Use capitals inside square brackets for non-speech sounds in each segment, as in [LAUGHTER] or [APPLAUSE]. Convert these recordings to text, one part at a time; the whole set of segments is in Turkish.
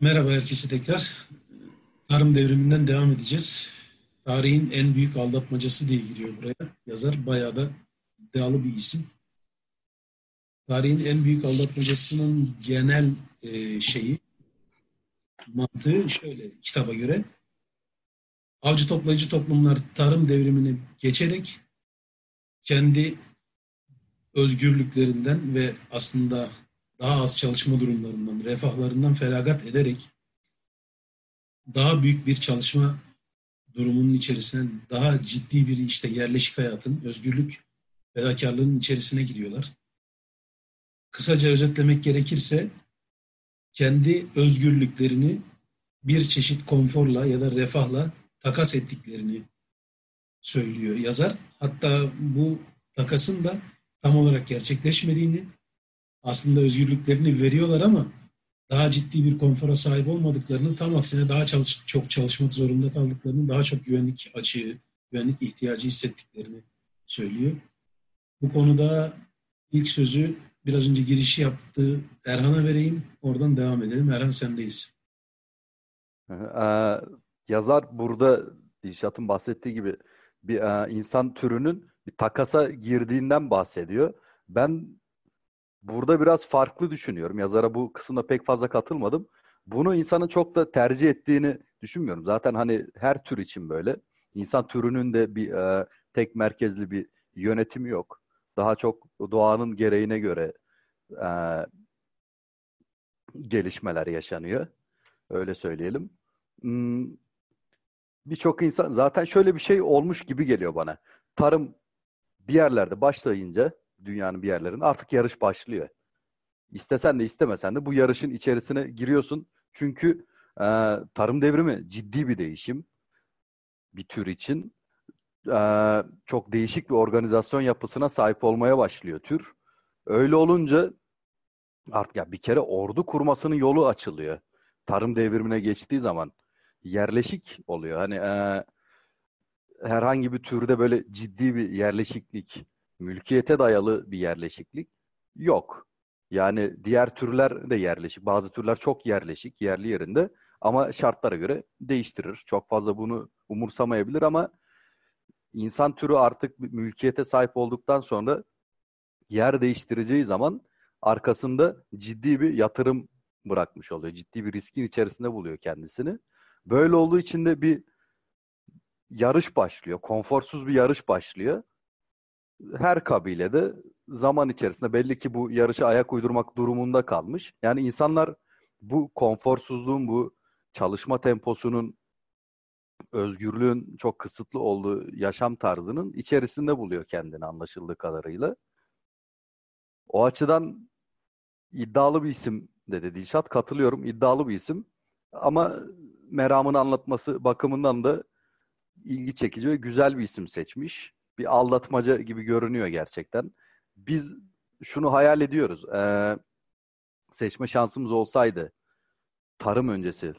Merhaba herkese tekrar. Tarım devriminden devam edeceğiz. Tarihin en büyük aldatmacası diye giriyor buraya. Yazar bayağı da iddialı bir isim. Tarihin en büyük aldatmacasının genel e, şeyi, mantığı şöyle kitaba göre. Avcı toplayıcı toplumlar tarım devrimini geçerek kendi özgürlüklerinden ve aslında daha az çalışma durumlarından, refahlarından feragat ederek daha büyük bir çalışma durumunun içerisine daha ciddi bir işte yerleşik hayatın, özgürlük, fedakarlığın içerisine giriyorlar. Kısaca özetlemek gerekirse kendi özgürlüklerini bir çeşit konforla ya da refahla takas ettiklerini söylüyor yazar. Hatta bu takasın da tam olarak gerçekleşmediğini, aslında özgürlüklerini veriyorlar ama daha ciddi bir konfora sahip olmadıklarını, tam aksine daha çalış çok çalışmak zorunda kaldıklarını, daha çok güvenlik açığı, güvenlik ihtiyacı hissettiklerini söylüyor. Bu konuda ilk sözü biraz önce girişi yaptığı Erhan'a vereyim. Oradan devam edelim. Erhan sendeyiz. Ee, yazar burada Dilşat'ın bahsettiği gibi bir e, insan türünün bir takasa girdiğinden bahsediyor. Ben burada biraz farklı düşünüyorum. Yazara bu kısımda pek fazla katılmadım. Bunu insanın çok da tercih ettiğini düşünmüyorum. Zaten hani her tür için böyle. İnsan türünün de bir e, tek merkezli bir yönetimi yok. Daha çok doğanın gereğine göre e, gelişmeler yaşanıyor. Öyle söyleyelim. Hmm, Birçok insan zaten şöyle bir şey olmuş gibi geliyor bana. Tarım bir yerlerde başlayınca dünyanın bir yerlerinde artık yarış başlıyor. İstesen de istemesen de bu yarışın içerisine giriyorsun. Çünkü e, tarım devrimi ciddi bir değişim bir tür için. E, çok değişik bir organizasyon yapısına sahip olmaya başlıyor tür. Öyle olunca artık ya bir kere ordu kurmasının yolu açılıyor. Tarım devrimine geçtiği zaman yerleşik oluyor. Hani e, herhangi bir türde böyle ciddi bir yerleşiklik mülkiyete dayalı bir yerleşiklik yok. Yani diğer türler de yerleşik. Bazı türler çok yerleşik, yerli yerinde ama şartlara göre değiştirir. Çok fazla bunu umursamayabilir ama insan türü artık mülkiyete sahip olduktan sonra yer değiştireceği zaman arkasında ciddi bir yatırım bırakmış oluyor. Ciddi bir riskin içerisinde buluyor kendisini. Böyle olduğu için de bir yarış başlıyor. Konforsuz bir yarış başlıyor her kabilede zaman içerisinde belli ki bu yarışa ayak uydurmak durumunda kalmış. Yani insanlar bu konforsuzluğun, bu çalışma temposunun, özgürlüğün çok kısıtlı olduğu yaşam tarzının içerisinde buluyor kendini anlaşıldığı kadarıyla. O açıdan iddialı bir isim dedi Dilşat. Katılıyorum iddialı bir isim. Ama meramını anlatması bakımından da ilgi çekici ve güzel bir isim seçmiş bir aldatmaca gibi görünüyor gerçekten. Biz şunu hayal ediyoruz. Ee, seçme şansımız olsaydı tarım öncesi,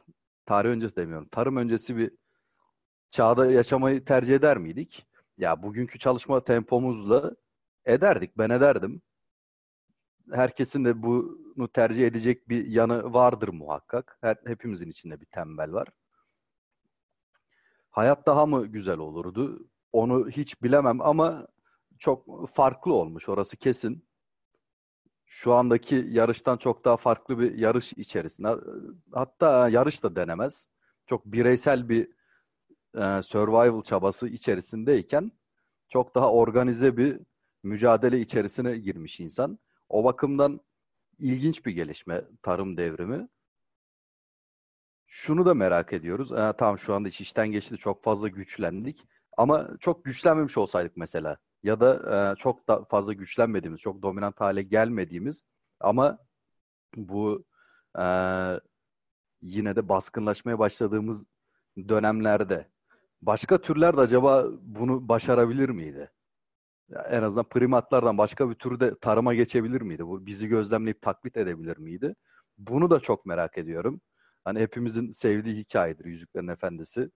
tarih öncesi demiyorum, tarım öncesi bir çağda yaşamayı tercih eder miydik? Ya bugünkü çalışma tempomuzla ederdik, ben ederdim. Herkesin de bunu tercih edecek bir yanı vardır muhakkak. Her, hepimizin içinde bir tembel var. Hayat daha mı güzel olurdu? Onu hiç bilemem ama çok farklı olmuş orası kesin. Şu andaki yarıştan çok daha farklı bir yarış içerisinde. Hatta yarış da denemez. Çok bireysel bir e, survival çabası içerisindeyken çok daha organize bir mücadele içerisine girmiş insan. O bakımdan ilginç bir gelişme tarım devrimi. Şunu da merak ediyoruz. E, tamam şu anda iş işten geçti çok fazla güçlendik. Ama çok güçlenmemiş olsaydık mesela ya da e, çok da fazla güçlenmediğimiz, çok dominant hale gelmediğimiz ama bu e, yine de baskınlaşmaya başladığımız dönemlerde başka türler de acaba bunu başarabilir miydi? En azından primatlardan başka bir türde tarıma geçebilir miydi? Bu bizi gözlemleyip taklit edebilir miydi? Bunu da çok merak ediyorum. Hani hepimizin sevdiği hikayedir Yüzüklerin Efendisi.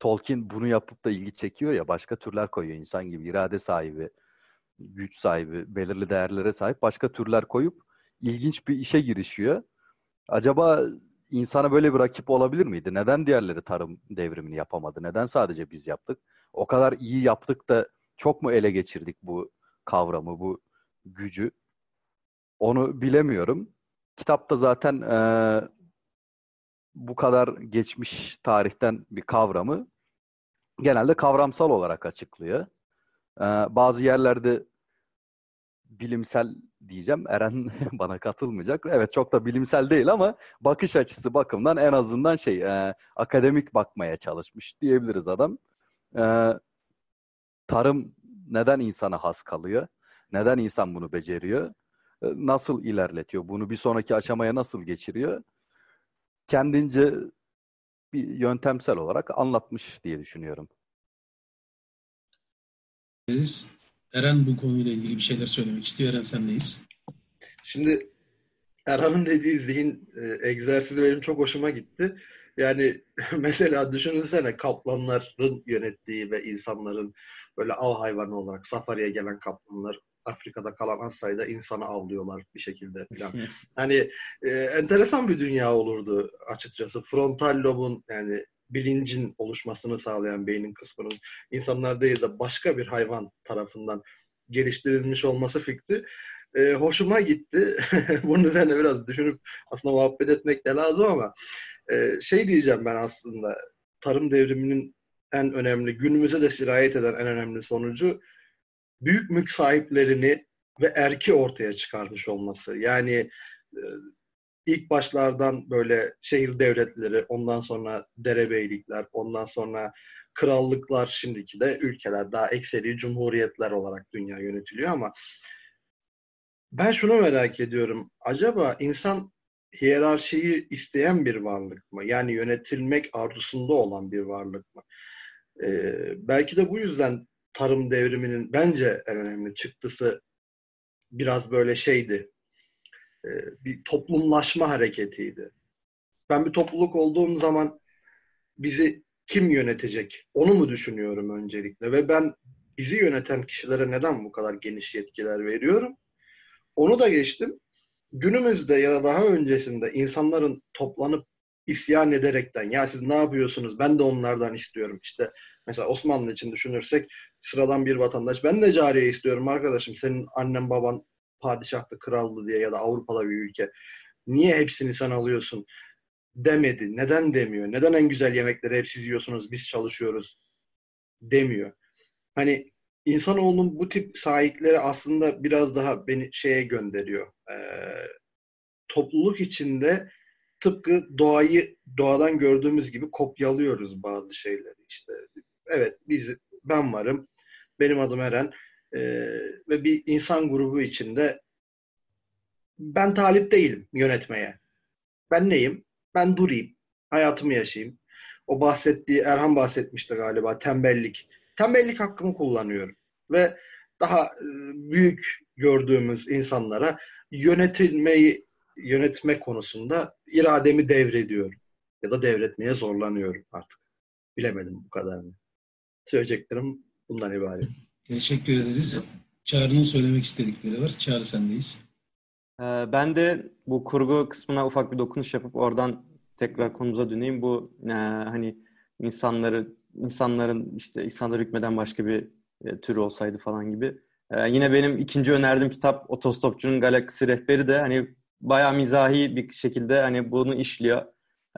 Tolkien bunu yapıp da ilgi çekiyor ya başka türler koyuyor insan gibi irade sahibi, güç sahibi, belirli değerlere sahip başka türler koyup ilginç bir işe girişiyor. Acaba insana böyle bir rakip olabilir miydi? Neden diğerleri tarım devrimini yapamadı? Neden sadece biz yaptık? O kadar iyi yaptık da çok mu ele geçirdik bu kavramı, bu gücü? Onu bilemiyorum. Kitapta zaten e, bu kadar geçmiş tarihten bir kavramı genelde kavramsal olarak açıklıyor. Ee, bazı yerlerde bilimsel diyeceğim. Eren [LAUGHS] bana katılmayacak. Evet çok da bilimsel değil ama bakış açısı bakımından en azından şey e, akademik bakmaya çalışmış diyebiliriz adam. E, tarım neden insana has kalıyor? Neden insan bunu beceriyor? E, nasıl ilerletiyor? Bunu bir sonraki aşamaya nasıl geçiriyor? Kendince bir yöntemsel olarak anlatmış diye düşünüyorum. Eren bu konuyla ilgili bir şeyler söylemek istiyor. Eren sendeyiz. Şimdi Erhan'ın dediği zihin e, egzersizi benim çok hoşuma gitti. Yani [LAUGHS] mesela düşünsene kaplanların yönettiği ve insanların böyle av hayvanı olarak safariye gelen kaplanlar Afrika'da kalan az sayıda insanı avlıyorlar bir şekilde falan. hani e, enteresan bir dünya olurdu açıkçası. Frontal lobun yani bilincin oluşmasını sağlayan beynin kısmının insanlar değil de başka bir hayvan tarafından geliştirilmiş olması fikri e, hoşuma gitti. [LAUGHS] Bunun üzerine biraz düşünüp aslında muhabbet etmek de lazım ama e, şey diyeceğim ben aslında tarım devriminin en önemli, günümüze de sirayet eden en önemli sonucu büyük mülk sahiplerini ve erki ortaya çıkarmış olması. Yani e, ilk başlardan böyle şehir devletleri, ondan sonra derebeylikler, ondan sonra krallıklar, şimdiki de ülkeler, daha ekseri cumhuriyetler olarak dünya yönetiliyor ama ben şunu merak ediyorum. Acaba insan hiyerarşiyi isteyen bir varlık mı? Yani yönetilmek arzusunda olan bir varlık mı? Ee, belki de bu yüzden tarım devriminin bence en önemli çıktısı biraz böyle şeydi. Ee, bir toplumlaşma hareketiydi. Ben bir topluluk olduğum zaman bizi kim yönetecek? Onu mu düşünüyorum öncelikle ve ben bizi yöneten kişilere neden bu kadar geniş yetkiler veriyorum? Onu da geçtim. Günümüzde ya da daha öncesinde insanların toplanıp isyan ederekten ya siz ne yapıyorsunuz ben de onlardan istiyorum. İşte mesela Osmanlı için düşünürsek sıradan bir vatandaş ben de cariye istiyorum arkadaşım senin annen baban padişahtı kraldı diye ya da Avrupa'da bir ülke. Niye hepsini sen alıyorsun demedi. Neden demiyor? Neden en güzel yemekleri hep siz yiyorsunuz biz çalışıyoruz demiyor. Hani insanoğlunun bu tip sahipleri aslında biraz daha beni şeye gönderiyor. Ee, topluluk içinde tıpkı doğayı doğadan gördüğümüz gibi kopyalıyoruz bazı şeyleri işte. Evet biz ben varım. Benim adım Eren. Ee, ve bir insan grubu içinde ben talip değilim yönetmeye. Ben neyim? Ben durayım. Hayatımı yaşayayım. O bahsettiği, Erhan bahsetmişti galiba, tembellik. Tembellik hakkımı kullanıyorum ve daha e, büyük gördüğümüz insanlara yönetilmeyi yönetme konusunda irademi devrediyorum ya da devretmeye zorlanıyorum artık. Bilemedim bu kadar mı? Söyleyeceklerim bundan ibaret. Teşekkür ederiz. Çağrı'nın söylemek istedikleri var. Çağrı sendeyiz. Ee, ben de bu kurgu kısmına ufak bir dokunuş yapıp oradan tekrar konumuza döneyim. Bu e, hani insanları insanların işte insanlar hükmeden başka bir e, tür olsaydı falan gibi. E, yine benim ikinci önerdiğim kitap Otostopçunun Galaksi Rehberi de hani bayağı mizahi bir şekilde hani bunu işliyor.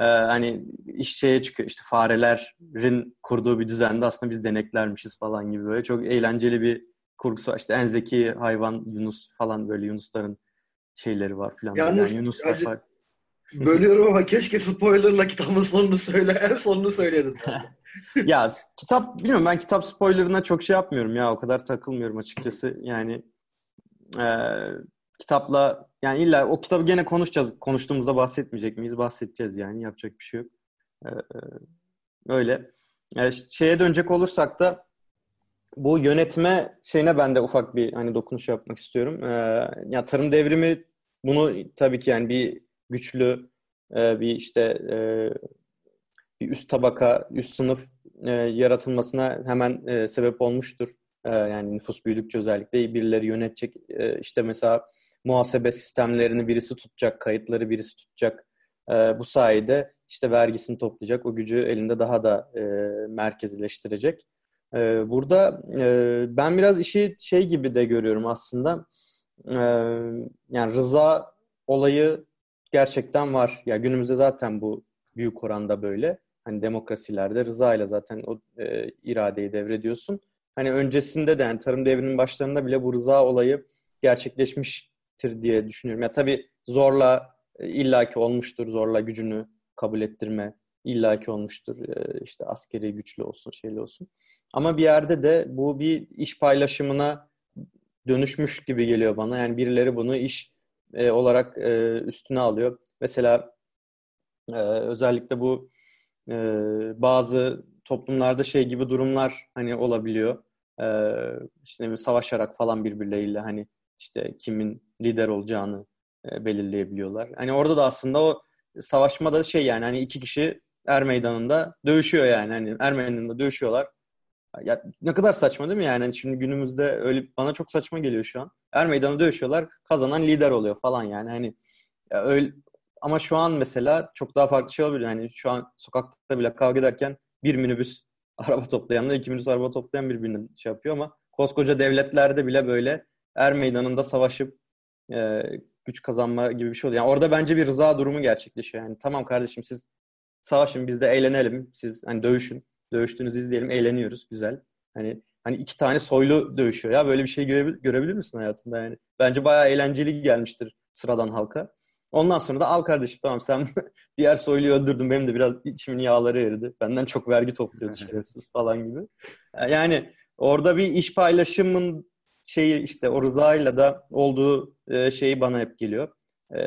E, hani iş şeye çıkıyor işte farelerin kurduğu bir düzende aslında biz deneklermişiz falan gibi böyle çok eğlenceli bir kurgusu. İşte en zeki hayvan Yunus falan böyle Yunusların şeyleri var falan. Yalnız, yani Yunus acı, [LAUGHS] bölüyorum ama keşke spoilerla kitabın sonunu söyle. En sonunu söyledin. [LAUGHS] ya kitap bilmiyorum ben kitap spoilerına çok şey yapmıyorum ya o kadar takılmıyorum açıkçası yani e, kitapla yani illa o kitabı gene konuşacağız. Konuştuğumuzda bahsetmeyecek miyiz? Bahsedeceğiz yani. Yapacak bir şey yok. E, e, öyle. E, şeye dönecek olursak da bu yönetme şeyine ben de ufak bir hani dokunuş yapmak istiyorum. E, ya tarım devrimi bunu tabii ki yani bir güçlü e, bir işte e, bir üst tabaka, üst sınıf yaratılmasına hemen sebep olmuştur. Yani nüfus büyüdükçe özellikle birileri yönetecek. İşte mesela muhasebe sistemlerini birisi tutacak, kayıtları birisi tutacak. E, bu sayede işte vergisini toplayacak, o gücü elinde daha da e, merkezileştirecek. E, burada e, ben biraz işi şey gibi de görüyorum aslında. E, yani rıza olayı gerçekten var. Ya günümüzde zaten bu büyük oranda böyle. Hani demokrasilerde rıza ile zaten o e, iradeyi devrediyorsun. Hani öncesinde de yani tarım devrinin başlarında bile bu rıza olayı gerçekleşmiştir diye düşünüyorum. Ya tabii zorla e, illaki olmuştur, zorla gücünü kabul ettirme illaki olmuştur. E, işte askeri güçlü olsun, şeyli olsun. Ama bir yerde de bu bir iş paylaşımına dönüşmüş gibi geliyor bana. Yani birileri bunu iş e, olarak üstüne alıyor. Mesela özellikle bu bazı toplumlarda şey gibi durumlar hani olabiliyor. İşte savaşarak falan birbirleriyle hani işte kimin lider olacağını e, belirleyebiliyorlar. Hani orada da aslında o savaşmada şey yani hani iki kişi er meydanında dövüşüyor yani. Hani er meydanında dövüşüyorlar. Ya ne kadar saçma değil mi yani? Hani şimdi günümüzde öyle bana çok saçma geliyor şu an. Er meydanında dövüşüyorlar. Kazanan lider oluyor falan yani. Hani ya öyle ama şu an mesela çok daha farklı şey olabilir. Yani şu an sokakta bile kavga ederken bir minibüs [LAUGHS] araba toplayanla iki minibüs araba toplayan birbirini şey yapıyor ama koskoca devletlerde bile böyle er meydanında savaşıp e, güç kazanma gibi bir şey oluyor. Yani orada bence bir rıza durumu gerçekleşiyor. Yani tamam kardeşim siz savaşın biz de eğlenelim. Siz hani dövüşün. Dövüştüğünüzü izleyelim. Eğleniyoruz. Güzel. Hani hani iki tane soylu dövüşüyor ya. Böyle bir şey görebil, görebilir misin hayatında yani? Bence bayağı eğlenceli gelmiştir sıradan halka. Ondan sonra da al kardeşim tamam sen [LAUGHS] diğer soyluyu öldürdün. Benim de biraz içimin yağları eridi. Benden çok vergi topluyordu şerefsiz falan gibi. Yani orada bir iş paylaşımın şeyi işte o rızayla da olduğu e, şeyi bana hep geliyor. E,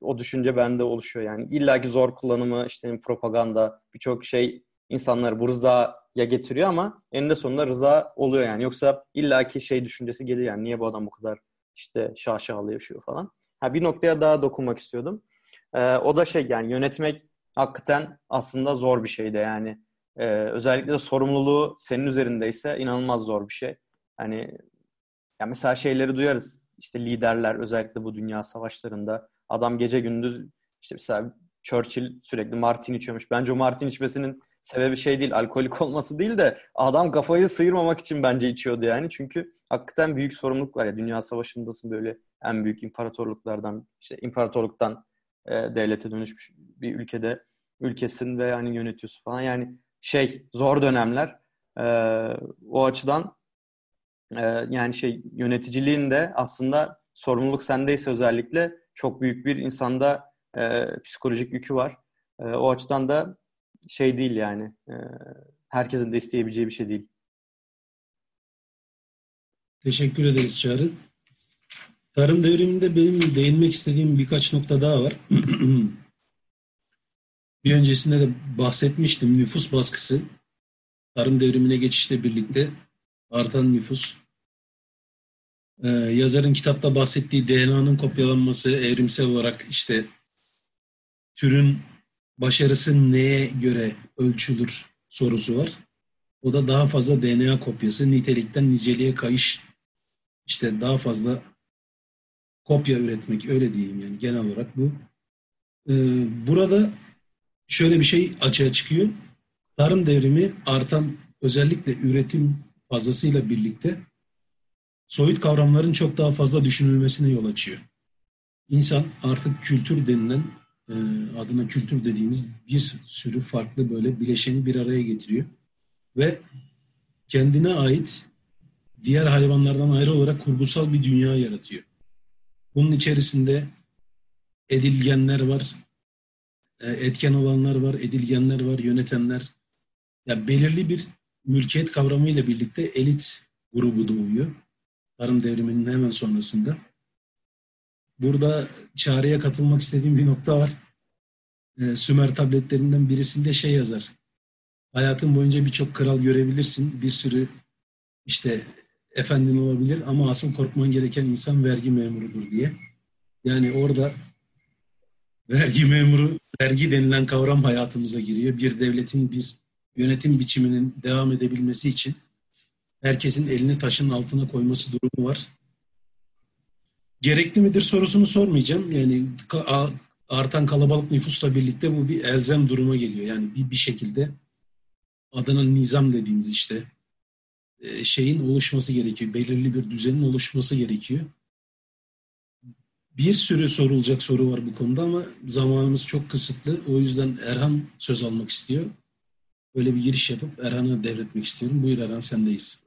o düşünce bende oluşuyor yani. İlla ki zor kullanımı, işte propaganda, birçok şey insanları bu rızaya getiriyor ama eninde sonunda rıza oluyor yani. Yoksa illaki şey düşüncesi gelir yani niye bu adam bu kadar işte şaşalı yaşıyor falan. Ha bir noktaya daha dokunmak istiyordum. Ee, o da şey yani yönetmek hakikaten aslında zor bir şeydi yani. Ee, özellikle de sorumluluğu senin üzerindeyse inanılmaz zor bir şey. Hani ya mesela şeyleri duyarız. İşte liderler özellikle bu dünya savaşlarında adam gece gündüz işte mesela Churchill sürekli Martin içiyormuş. Bence o Martin içmesinin sebebi şey değil, alkolik [LAUGHS] olması değil de adam kafayı sıyırmamak için bence içiyordu yani. Çünkü hakikaten büyük sorumluluk var ya. Dünya Savaşı'ndasın böyle en büyük imparatorluklardan, işte imparatorluktan e, devlete dönüşmüş bir ülkede ülkesin ve yani yönetiyorsun falan. Yani şey zor dönemler. E, o açıdan yani şey yöneticiliğin de aslında sorumluluk sendeyse özellikle çok büyük bir insanda e, psikolojik yükü var. E, o açıdan da şey değil yani. E, herkesin de isteyebileceği bir şey değil. Teşekkür ederiz Çağrı. Tarım devriminde benim değinmek istediğim birkaç nokta daha var. [CLEARS THROAT] bir öncesinde de bahsetmiştim. Nüfus baskısı. Tarım devrimine geçişle birlikte artan nüfus. Ee, yazarın kitapta bahsettiği DNA'nın kopyalanması evrimsel olarak işte türün başarısı neye göre ölçülür sorusu var. O da daha fazla DNA kopyası, nitelikten niceliğe kayış, işte daha fazla kopya üretmek öyle diyeyim yani genel olarak bu. Ee, burada şöyle bir şey açığa çıkıyor. Tarım devrimi artan özellikle üretim fazlasıyla birlikte soyut kavramların çok daha fazla düşünülmesine yol açıyor. İnsan artık kültür denilen e, adına kültür dediğimiz bir sürü farklı böyle bileşeni bir araya getiriyor. Ve kendine ait diğer hayvanlardan ayrı olarak kurgusal bir dünya yaratıyor. Bunun içerisinde edilgenler var, e, etken olanlar var, edilgenler var, yönetenler. Yani belirli bir mülkiyet kavramıyla birlikte elit grubu doğuyor. Tarım devriminin hemen sonrasında. Burada çağrıya katılmak istediğim bir nokta var. E, Sümer tabletlerinden birisinde şey yazar. Hayatın boyunca birçok kral görebilirsin. Bir sürü işte efendin olabilir ama asıl korkman gereken insan vergi memurudur diye. Yani orada vergi memuru, vergi denilen kavram hayatımıza giriyor. Bir devletin bir yönetim biçiminin devam edebilmesi için herkesin elini taşın altına koyması durumu var. Gerekli midir sorusunu sormayacağım. Yani artan kalabalık nüfusla birlikte bu bir elzem duruma geliyor. Yani bir, bir şekilde adına nizam dediğimiz işte e, şeyin oluşması gerekiyor. Belirli bir düzenin oluşması gerekiyor. Bir sürü sorulacak soru var bu konuda ama zamanımız çok kısıtlı. O yüzden Erhan söz almak istiyor. Böyle bir giriş yapıp Erhan'a devretmek istiyorum. Buyur Erhan sendeyiz.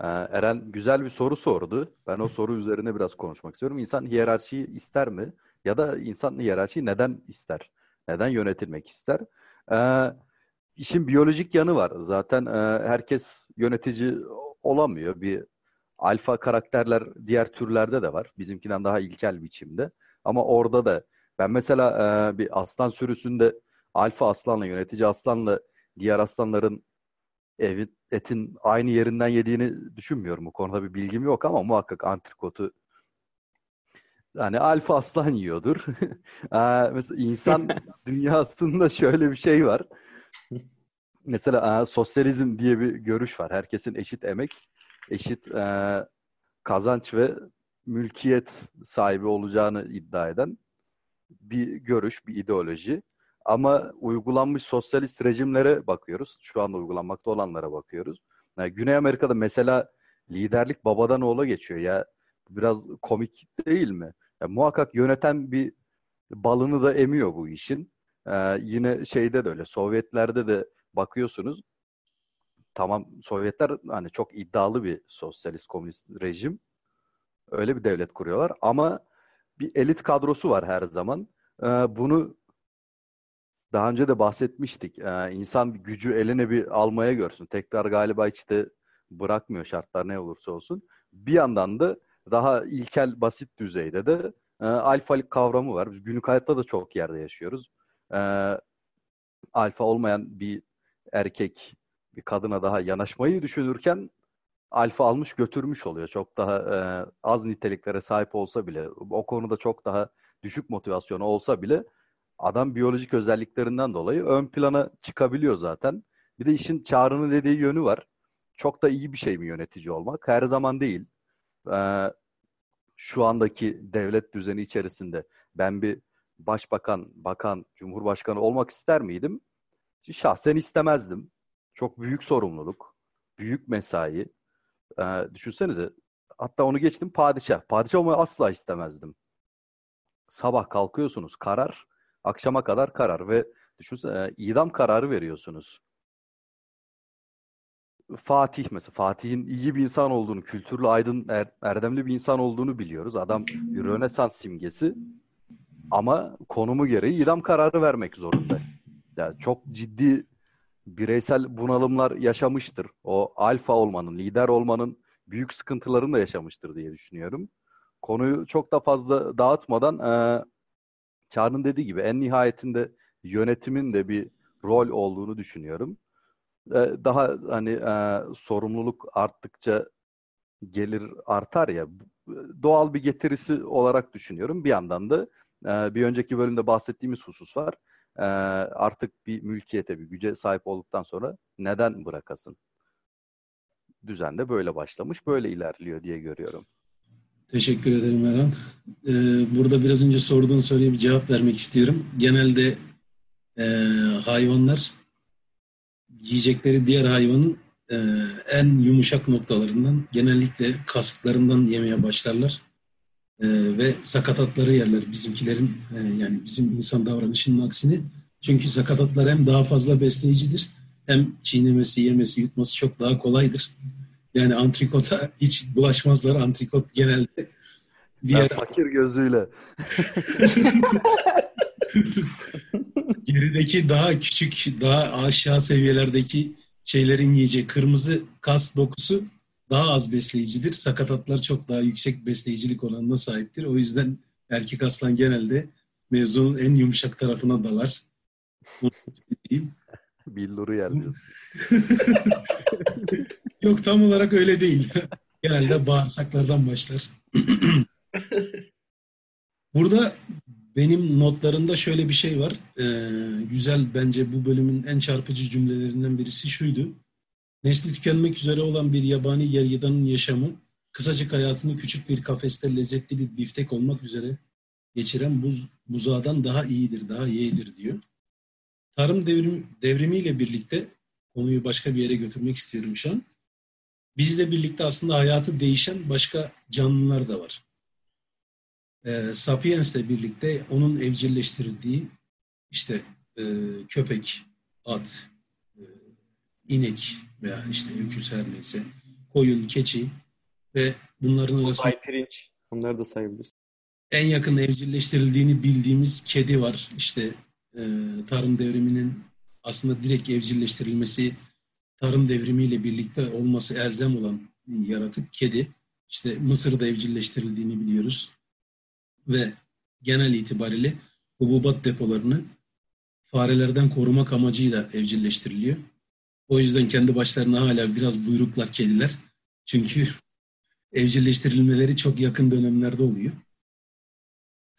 Ee, Eren güzel bir soru sordu. Ben o soru üzerine biraz konuşmak istiyorum. İnsan hiyerarşiyi ister mi? Ya da insan hiyerarşiyi neden ister? Neden yönetilmek ister? Ee, işin biyolojik yanı var. Zaten e, herkes yönetici olamıyor. Bir alfa karakterler diğer türlerde de var. Bizimkinden daha ilkel biçimde. Ama orada da ben mesela e, bir aslan sürüsünde alfa aslanla yönetici aslanla diğer aslanların evin etin aynı yerinden yediğini düşünmüyorum. Bu konuda bir bilgim yok ama muhakkak antrikotu yani alfa aslan yiyordur. [LAUGHS] mesela insan [LAUGHS] dünyasında şöyle bir şey var. Mesela sosyalizm diye bir görüş var. Herkesin eşit emek, eşit e, kazanç ve mülkiyet sahibi olacağını iddia eden bir görüş, bir ideoloji. Ama uygulanmış sosyalist rejimlere bakıyoruz. Şu anda uygulanmakta olanlara bakıyoruz. Yani Güney Amerika'da mesela liderlik babadan oğula geçiyor. Ya biraz komik değil mi? Ya, muhakkak yöneten bir balını da emiyor bu işin. Ee, yine şeyde de öyle. Sovyetlerde de bakıyorsunuz. Tamam Sovyetler hani çok iddialı bir sosyalist komünist rejim. Öyle bir devlet kuruyorlar ama bir elit kadrosu var her zaman. Ee, bunu daha önce de bahsetmiştik. Ee, insan gücü eline bir almaya görsün. Tekrar galiba de bırakmıyor şartlar ne olursa olsun. Bir yandan da daha ilkel, basit düzeyde de e, alfalik kavramı var. Biz günlük hayatta da çok yerde yaşıyoruz. E, alfa olmayan bir erkek bir kadına daha yanaşmayı düşünürken alfa almış götürmüş oluyor. Çok daha e, az niteliklere sahip olsa bile, o konuda çok daha düşük motivasyonu olsa bile adam biyolojik özelliklerinden dolayı ön plana çıkabiliyor zaten. Bir de işin çağrının dediği yönü var. Çok da iyi bir şey mi yönetici olmak? Her zaman değil. Ee, şu andaki devlet düzeni içerisinde ben bir başbakan, bakan, cumhurbaşkanı olmak ister miydim? Şahsen istemezdim. Çok büyük sorumluluk, büyük mesai. Ee, düşünsenize, hatta onu geçtim padişah. Padişah olmayı asla istemezdim. Sabah kalkıyorsunuz, karar Akşama kadar karar ve düşünsene idam kararı veriyorsunuz. Fatih mesela. Fatih'in iyi bir insan olduğunu, kültürlü, aydın, er, erdemli bir insan olduğunu biliyoruz. Adam bir Rönesans simgesi. Ama konumu gereği idam kararı vermek zorunda. Yani çok ciddi bireysel bunalımlar yaşamıştır. O alfa olmanın, lider olmanın büyük sıkıntılarını da yaşamıştır diye düşünüyorum. Konuyu çok da fazla dağıtmadan e, Çağrı'nın dediği gibi en nihayetinde yönetimin de bir rol olduğunu düşünüyorum. Daha hani e, sorumluluk arttıkça gelir artar ya doğal bir getirisi olarak düşünüyorum. Bir yandan da e, bir önceki bölümde bahsettiğimiz husus var. E, artık bir mülkiyete, bir güce sahip olduktan sonra neden bırakasın? Düzen de böyle başlamış, böyle ilerliyor diye görüyorum. Teşekkür ederim Erhan. Ee, burada biraz önce sorduğun soruya bir cevap vermek istiyorum. Genelde e, hayvanlar yiyecekleri diğer hayvanın e, en yumuşak noktalarından, genellikle kasıklarından yemeye başlarlar. E, ve sakatatları yerler bizimkilerin e, yani bizim insan davranışının aksine. Çünkü sakatatlar hem daha fazla besleyicidir hem çiğnemesi, yemesi, yutması çok daha kolaydır. Yani antrikota hiç bulaşmazlar. Antrikot genelde bir yer... fakir gözüyle. [LAUGHS] Gerideki daha küçük, daha aşağı seviyelerdeki şeylerin yiyeceği kırmızı kas dokusu daha az besleyicidir. Sakatatlar çok daha yüksek besleyicilik oranına sahiptir. O yüzden erkek aslan genelde mevzunun en yumuşak tarafına dalar. Billuru yer diyorsun. [LAUGHS] Yok tam olarak öyle değil. [LAUGHS] Genelde bağırsaklardan başlar. [CLEARS THROAT] Burada benim notlarımda şöyle bir şey var. Ee, güzel bence bu bölümün en çarpıcı cümlelerinden birisi şuydu. Nesli tükenmek üzere olan bir yabani gergedanın yaşamı, kısacık hayatını küçük bir kafeste lezzetli bir biftek olmak üzere geçiren buz, buzağdan daha iyidir, daha yeğdir diyor. Tarım devrim, devrimiyle birlikte konuyu başka bir yere götürmek istiyorum şu an. Bizle birlikte aslında hayatı değişen başka canlılar da var. E, Sapiens'le birlikte onun evcilleştirildiği işte e, köpek, at, e, inek veya işte öküz her neyse, koyun, keçi ve bunların arasında Bay pirinç. Onları da sayabiliriz. en yakın evcilleştirildiğini bildiğimiz kedi var. İşte e, tarım devriminin aslında direkt evcilleştirilmesi tarım devrimiyle birlikte olması elzem olan yaratık kedi. İşte Mısır'da evcilleştirildiğini biliyoruz. Ve genel itibariyle hububat depolarını farelerden korumak amacıyla evcilleştiriliyor. O yüzden kendi başlarına hala biraz buyruklar kediler. Çünkü [LAUGHS] evcilleştirilmeleri çok yakın dönemlerde oluyor.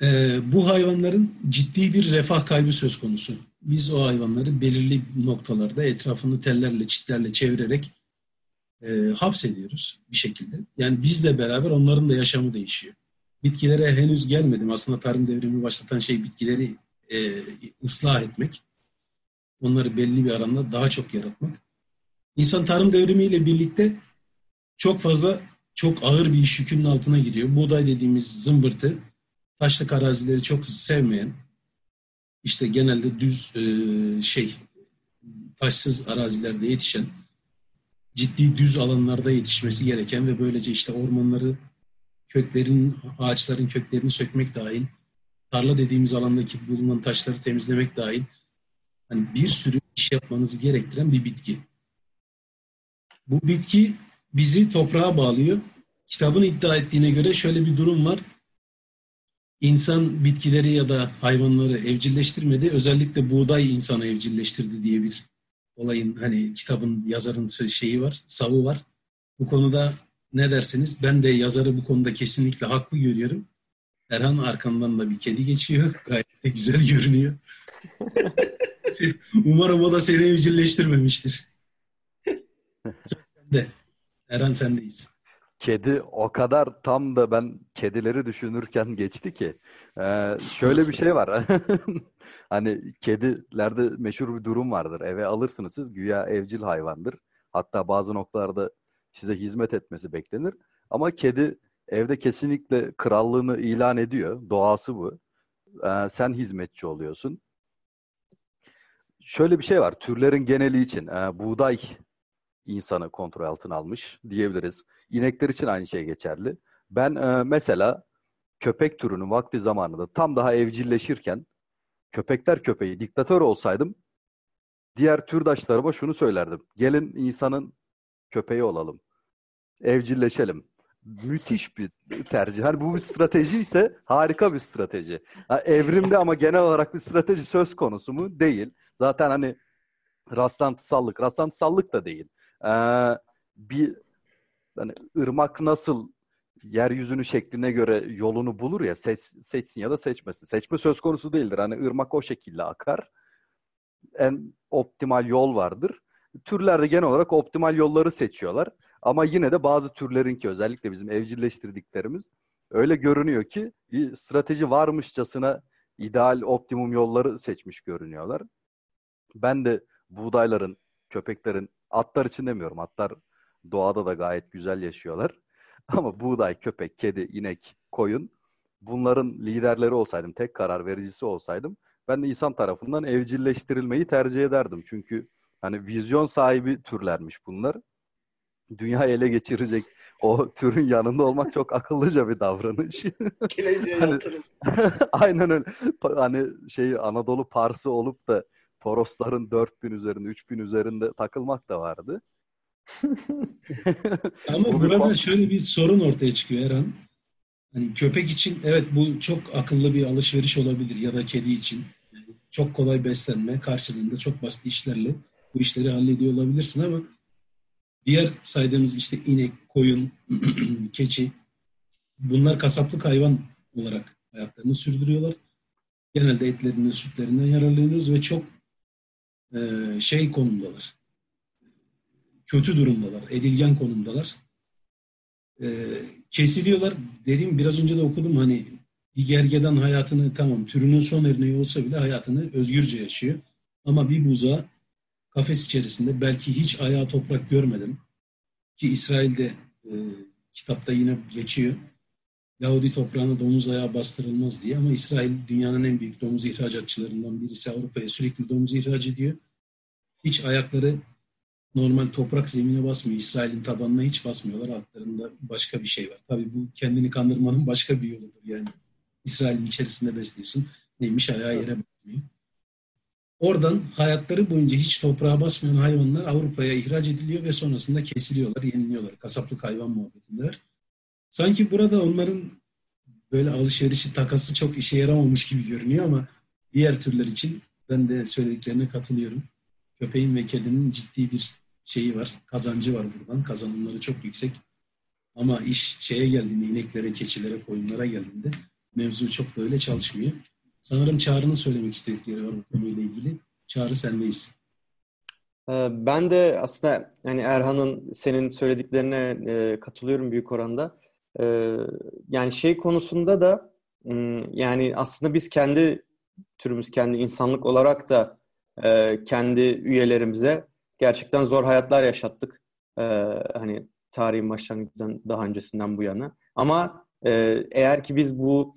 Ee, bu hayvanların ciddi bir refah kaybı söz konusu. Biz o hayvanları belirli noktalarda etrafını tellerle, çitlerle çevirerek e, hapsediyoruz bir şekilde. Yani bizle beraber onların da yaşamı değişiyor. Bitkilere henüz gelmedim. Aslında tarım devrimi başlatan şey bitkileri e, ıslah etmek. Onları belli bir aranda daha çok yaratmak. İnsan tarım devrimiyle birlikte çok fazla, çok ağır bir iş yükünün altına giriyor. Buğday dediğimiz zımbırtı, taşlık arazileri çok sevmeyen, işte genelde düz e, şey, taşsız arazilerde yetişen, ciddi düz alanlarda yetişmesi gereken ve böylece işte ormanları, köklerin, ağaçların köklerini sökmek dahil, tarla dediğimiz alandaki bulunan taşları temizlemek dahil, hani bir sürü iş yapmanızı gerektiren bir bitki. Bu bitki bizi toprağa bağlıyor. Kitabın iddia ettiğine göre şöyle bir durum var. İnsan bitkileri ya da hayvanları evcilleştirmedi. Özellikle buğday insanı evcilleştirdi diye bir olayın hani kitabın yazarın şeyi var, savı var. Bu konuda ne dersiniz? Ben de yazarı bu konuda kesinlikle haklı görüyorum. Erhan arkamdan da bir kedi geçiyor. [LAUGHS] Gayet de güzel görünüyor. [LAUGHS] Umarım o da seni evcilleştirmemiştir. [LAUGHS] Sen de. Erhan sendeyiz. Kedi o kadar tam da ben kedileri düşünürken geçti ki. Ee, şöyle bir şey var. [LAUGHS] hani kedilerde meşhur bir durum vardır. Eve alırsınız siz güya evcil hayvandır. Hatta bazı noktalarda size hizmet etmesi beklenir. Ama kedi evde kesinlikle krallığını ilan ediyor. Doğası bu. Ee, sen hizmetçi oluyorsun. Şöyle bir şey var. Türlerin geneli için e, buğday insanı kontrol altına almış diyebiliriz. İnekler için aynı şey geçerli. Ben e, mesela köpek türünün vakti zamanında tam daha evcilleşirken köpekler köpeği diktatör olsaydım diğer türdaşlarıma şunu söylerdim. Gelin insanın köpeği olalım. Evcilleşelim. Müthiş bir tercih. Hani bu bir strateji ise harika bir strateji. Evrimde ama genel olarak bir strateji söz konusu mu? Değil. Zaten hani rastlantısallık, rastlantısallık da değil. Ee, bir hani ırmak nasıl yeryüzünü şekline göre yolunu bulur ya seç, seçsin ya da seçmesin. Seçme söz konusu değildir. Hani ırmak o şekilde akar. En optimal yol vardır. Türlerde genel olarak optimal yolları seçiyorlar. Ama yine de bazı türlerin ki özellikle bizim evcilleştirdiklerimiz öyle görünüyor ki bir strateji varmışçasına ideal optimum yolları seçmiş görünüyorlar. Ben de buğdayların, köpeklerin, atlar için demiyorum. Atlar doğada da gayet güzel yaşıyorlar. [LAUGHS] Ama buğday, köpek, kedi, inek, koyun bunların liderleri olsaydım, tek karar vericisi olsaydım ben de insan tarafından evcilleştirilmeyi tercih ederdim. Çünkü hani vizyon sahibi türlermiş bunlar. Dünyayı ele geçirecek o [LAUGHS] türün yanında olmak çok akıllıca bir davranış. hani, [LAUGHS] aynen öyle. Hani şey Anadolu Parsı olup da Torosların 4000 üzerinde, 3000 üzerinde takılmak da vardı. [LAUGHS] Ama bu burada şöyle bir sorun ortaya çıkıyor Eren. Hani köpek için evet bu çok akıllı bir alışveriş olabilir ya da kedi için. Yani çok kolay beslenme karşılığında çok basit işlerle bu işleri hallediyor olabilirsin ama diğer saydığımız işte inek, koyun, [CLEARS THROAT] keçi bunlar kasaplık hayvan olarak hayatlarını sürdürüyorlar. Genelde etlerinden, sütlerinden yararlanıyoruz ve çok e, şey konumdalar. Kötü durumdalar, edilgen konumdalar. E, kesiliyorlar. Dediğim biraz önce de okudum hani bir gergedan hayatını tamam türünün son örneği olsa bile hayatını özgürce yaşıyor. Ama bir buza kafes içerisinde belki hiç ayağı toprak görmedim. Ki İsrail'de e, kitapta yine geçiyor. Yahudi toprağına domuz ayağı bastırılmaz diye ama İsrail dünyanın en büyük domuz ihracatçılarından birisi Avrupa'ya sürekli domuz ihraç ediyor. Hiç ayakları normal toprak zemine basmıyor. İsrail'in tabanına hiç basmıyorlar. Altlarında başka bir şey var. Tabii bu kendini kandırmanın başka bir yoludur yani. İsrail'in içerisinde besliyorsun. Neymiş ayağı yere basmıyor. Oradan hayatları boyunca hiç toprağa basmayan hayvanlar Avrupa'ya ihraç ediliyor ve sonrasında kesiliyorlar, yeniliyorlar. Kasaplık hayvan muhabbetindeler. Sanki burada onların böyle alışverişi, takası çok işe yaramamış gibi görünüyor ama diğer türler için ben de söylediklerine katılıyorum. Köpeğin ve kedinin ciddi bir şeyi var, kazancı var buradan. Kazanımları çok yüksek. Ama iş şeye geldiğinde, ineklere, keçilere, koyunlara geldiğinde mevzu çok da öyle çalışmıyor. Sanırım Çağrı'nın söylemek istedikleri var bu konuyla ilgili. Çağrı sendeyiz. Ee, ben de aslında yani Erhan'ın senin söylediklerine e, katılıyorum büyük oranda. Ee, yani şey konusunda da hmm, yani aslında biz kendi türümüz, kendi insanlık olarak da e, kendi üyelerimize gerçekten zor hayatlar yaşattık. Ee, hani tarihin başlangıcından daha öncesinden bu yana. Ama e, eğer ki biz bu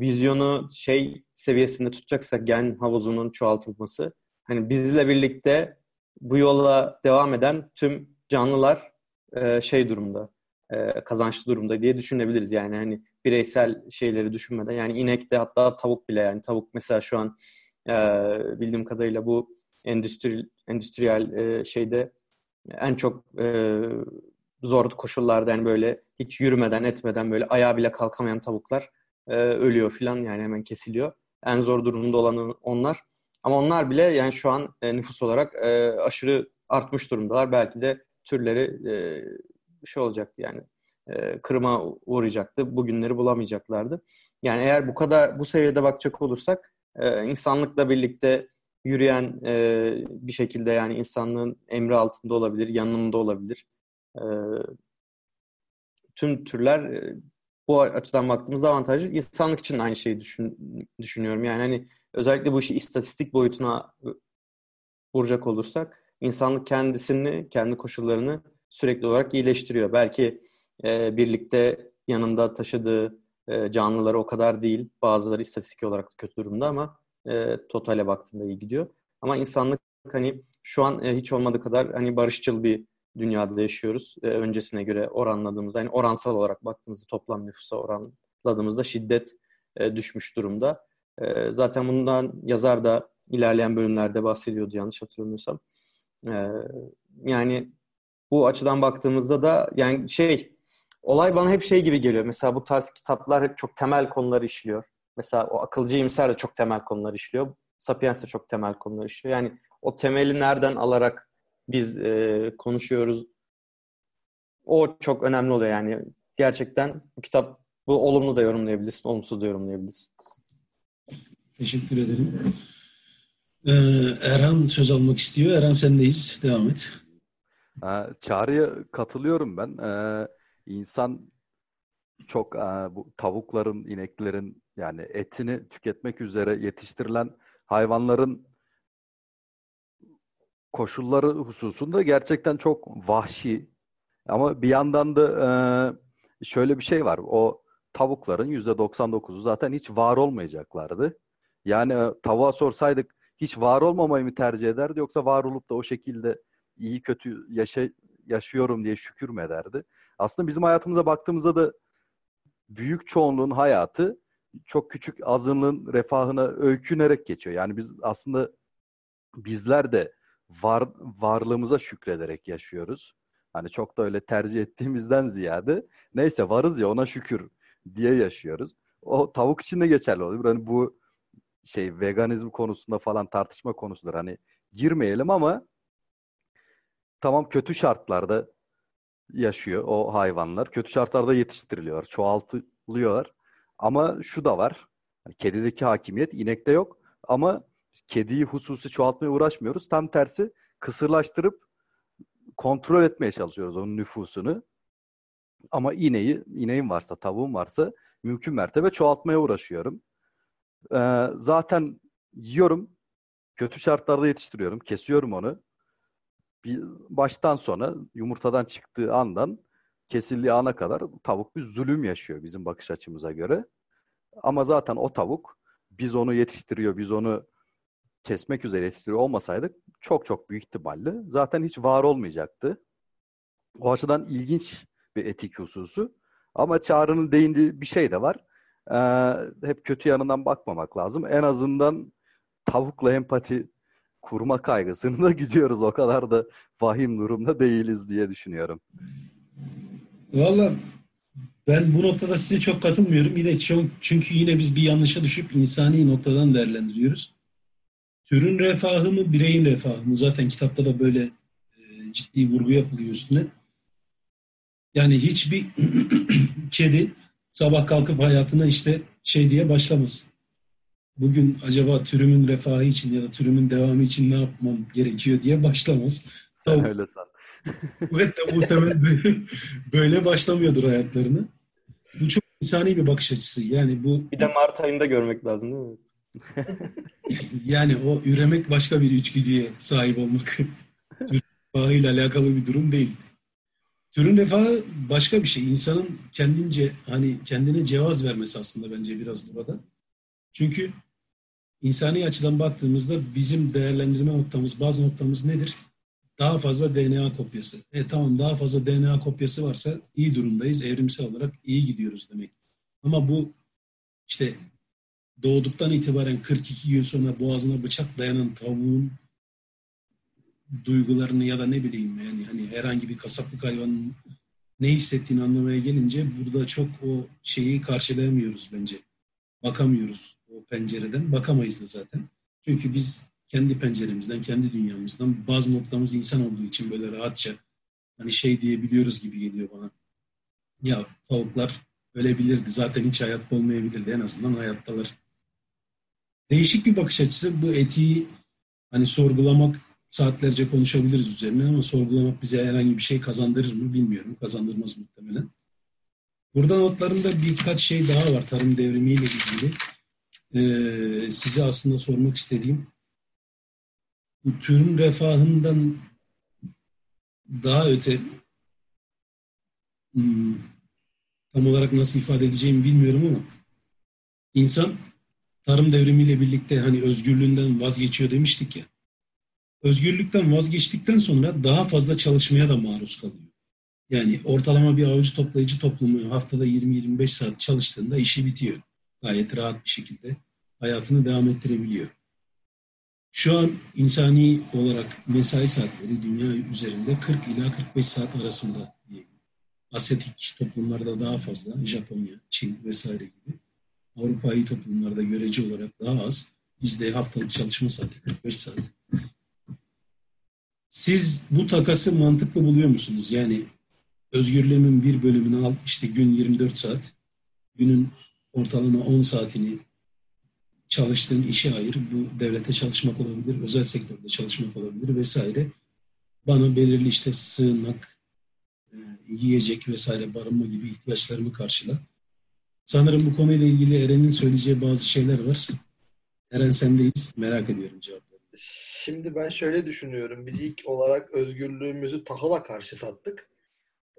vizyonu şey seviyesinde tutacaksak gen havuzunun çoğaltılması hani bizle birlikte bu yola devam eden tüm canlılar e, şey durumda e, kazançlı durumda diye düşünebiliriz yani hani bireysel şeyleri düşünmeden yani inek de hatta tavuk bile yani tavuk mesela şu an e, bildiğim kadarıyla bu endüstri endüstriyel e, şeyde en çok e, zor koşullarda yani böyle hiç yürümeden etmeden böyle ayağa bile kalkamayan tavuklar ölüyor filan yani hemen kesiliyor. En zor durumda olan onlar. Ama onlar bile yani şu an nüfus olarak aşırı artmış durumdalar. Belki de türleri şey olacaktı yani e, kırıma uğrayacaktı. Bugünleri bulamayacaklardı. Yani eğer bu kadar bu seviyede bakacak olursak e, insanlıkla birlikte yürüyen e, bir şekilde yani insanlığın emri altında olabilir, yanında olabilir. E, tüm türler e, bu açıdan baktığımızda avantajlı. İnsanlık için aynı şeyi düşün, düşünüyorum. Yani hani özellikle bu işi istatistik boyutuna vuracak olursak insanlık kendisini, kendi koşullarını sürekli olarak iyileştiriyor. Belki e, birlikte yanında taşıdığı e, canlıları o kadar değil. Bazıları istatistik olarak kötü durumda ama e, totale baktığında iyi gidiyor. Ama insanlık hani şu an e, hiç olmadığı kadar hani barışçıl bir dünyada yaşıyoruz. E, öncesine göre oranladığımızda, yani oransal olarak baktığımızda toplam nüfusa oranladığımızda şiddet e, düşmüş durumda. E, zaten bundan yazar da ilerleyen bölümlerde bahsediyordu yanlış hatırlamıyorsam. E, yani bu açıdan baktığımızda da yani şey olay bana hep şey gibi geliyor. Mesela bu tarz kitaplar hep çok temel konuları işliyor. Mesela o akılcı imser de çok temel konular işliyor. Sapiens de çok temel konular işliyor. Yani o temeli nereden alarak biz e, konuşuyoruz. O çok önemli oluyor yani. Gerçekten bu kitap bu olumlu da yorumlayabilirsin, olumsuz da yorumlayabilirsin. Teşekkür ederim. Ee, Erhan söz almak istiyor. Erhan sendeyiz. Devam et. Çağrı'ya katılıyorum ben. Ee, insan çok bu tavukların, ineklerin yani etini tüketmek üzere yetiştirilen hayvanların koşulları hususunda gerçekten çok vahşi. Ama bir yandan da e, şöyle bir şey var. O tavukların %99'u zaten hiç var olmayacaklardı. Yani e, tavuğa sorsaydık hiç var olmamayı mı tercih ederdi yoksa var olup da o şekilde iyi kötü yaşa, yaşıyorum diye şükür mü ederdi? Aslında bizim hayatımıza baktığımızda da büyük çoğunluğun hayatı çok küçük azınlığın refahına öykünerek geçiyor. Yani biz aslında bizler de var, varlığımıza şükrederek yaşıyoruz. Hani çok da öyle tercih ettiğimizden ziyade neyse varız ya ona şükür diye yaşıyoruz. O tavuk için de geçerli oluyor. Hani bu şey veganizm konusunda falan tartışma konusudur. Hani girmeyelim ama tamam kötü şartlarda yaşıyor o hayvanlar. Kötü şartlarda yetiştiriliyorlar, çoğaltılıyorlar. Ama şu da var. Hani kedideki hakimiyet inekte yok. Ama kediyi hususi çoğaltmaya uğraşmıyoruz. Tam tersi kısırlaştırıp kontrol etmeye çalışıyoruz onun nüfusunu. Ama ineği, ineğin varsa, tavuğun varsa mümkün mertebe çoğaltmaya uğraşıyorum. Ee, zaten yiyorum, kötü şartlarda yetiştiriyorum, kesiyorum onu. Bir baştan sona yumurtadan çıktığı andan kesildiği ana kadar tavuk bir zulüm yaşıyor bizim bakış açımıza göre. Ama zaten o tavuk biz onu yetiştiriyor, biz onu kesmek üzere yetiştiriyor olmasaydık çok çok büyük ihtimalle zaten hiç var olmayacaktı. O açıdan ilginç bir etik hususu. Ama Çağrı'nın değindiği bir şey de var. Ee, hep kötü yanından bakmamak lazım. En azından tavukla empati kurma kaygısını da [LAUGHS] gidiyoruz. O kadar da vahim durumda değiliz diye düşünüyorum. Valla ben bu noktada size çok katılmıyorum. Yine çok, çünkü yine biz bir yanlışa düşüp insani noktadan değerlendiriyoruz. Türün refahı mı, bireyin refahı mı? Zaten kitapta da böyle e, ciddi vurgu yapılıyor üstüne. Yani hiçbir [CLEARS THROAT] kedi sabah kalkıp hayatına işte şey diye başlamaz. Bugün acaba türümün refahı için ya da türümün devamı için ne yapmam gerekiyor diye başlamaz. [LAUGHS] Sen öyle san. Evet de muhtemelen böyle, böyle başlamıyordur hayatlarını. Bu çok insani bir bakış açısı. Yani bu Bir de Mart ayında görmek lazım değil mi? [LAUGHS] yani o üremek başka bir içgüdüye sahip olmak. Türün refahıyla alakalı bir durum değil. Türün refahı başka bir şey. İnsanın kendince hani kendine cevaz vermesi aslında bence biraz burada. Çünkü insani açıdan baktığımızda bizim değerlendirme noktamız, bazı noktamız nedir? Daha fazla DNA kopyası. E tamam daha fazla DNA kopyası varsa iyi durumdayız. Evrimsel olarak iyi gidiyoruz demek. Ama bu işte doğduktan itibaren 42 gün sonra boğazına bıçak dayanan tavuğun duygularını ya da ne bileyim yani hani herhangi bir kasaplık hayvanın ne hissettiğini anlamaya gelince burada çok o şeyi karşılayamıyoruz bence. Bakamıyoruz o pencereden. Bakamayız da zaten. Çünkü biz kendi penceremizden, kendi dünyamızdan bazı noktamız insan olduğu için böyle rahatça hani şey diyebiliyoruz gibi geliyor bana. Ya tavuklar ölebilirdi. Zaten hiç hayatta olmayabilirdi. En azından hayattalar. Değişik bir bakış açısı. Bu etiği hani sorgulamak saatlerce konuşabiliriz üzerine ama sorgulamak bize herhangi bir şey kazandırır mı bilmiyorum. Kazandırmaz muhtemelen. Burada notlarımda birkaç şey daha var tarım devrimiyle ilgili. Ee, size aslında sormak istediğim bu türün refahından daha öte hmm, tam olarak nasıl ifade edeceğimi bilmiyorum ama insan tarım devrimiyle birlikte hani özgürlüğünden vazgeçiyor demiştik ya. Özgürlükten vazgeçtikten sonra daha fazla çalışmaya da maruz kalıyor. Yani ortalama bir avuç toplayıcı toplumu haftada 20-25 saat çalıştığında işi bitiyor. Gayet rahat bir şekilde hayatını devam ettirebiliyor. Şu an insani olarak mesai saatleri dünya üzerinde 40 ila 45 saat arasında. Asyatik toplumlarda daha fazla, Japonya, Çin vesaire gibi. Avrupa'yı toplumlarda görece olarak daha az. Bizde haftalık çalışma saati 45 saat. Siz bu takası mantıklı buluyor musunuz? Yani özgürlüğümün bir bölümünü al, işte gün 24 saat, günün ortalama 10 saatini çalıştığın işe ayır. Bu devlete çalışmak olabilir, özel sektörde çalışmak olabilir vesaire. Bana belirli işte sığınak, e, yiyecek vesaire barınma gibi ihtiyaçlarımı karşıla. Sanırım bu konuyla ilgili Eren'in söyleyeceği bazı şeyler var. Eren sendeyiz. Merak ediyorum cevapları. Şimdi ben şöyle düşünüyorum. Biz ilk olarak özgürlüğümüzü tahıla karşı sattık.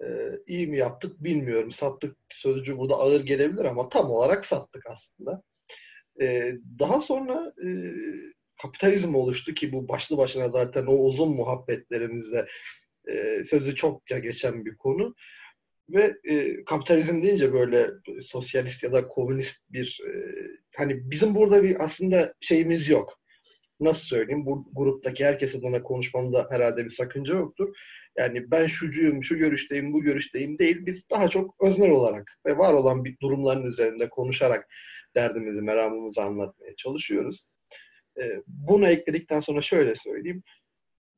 Ee, iyi mi yaptık bilmiyorum. Sattık sözcüğü burada ağır gelebilir ama tam olarak sattık aslında. Ee, daha sonra e, kapitalizm oluştu ki bu başlı başına zaten o uzun muhabbetlerimizde e, sözü çokça geçen bir konu. Ve e, kapitalizm deyince böyle sosyalist ya da komünist bir e, hani bizim burada bir aslında şeyimiz yok. Nasıl söyleyeyim? Bu gruptaki herkes adına konuşmamda herhalde bir sakınca yoktur. Yani ben şucuyum, şu görüşteyim, bu görüşteyim değil. Biz daha çok öznel olarak ve var olan bir durumların üzerinde konuşarak derdimizi, meramımızı anlatmaya çalışıyoruz. E, bunu ekledikten sonra şöyle söyleyeyim.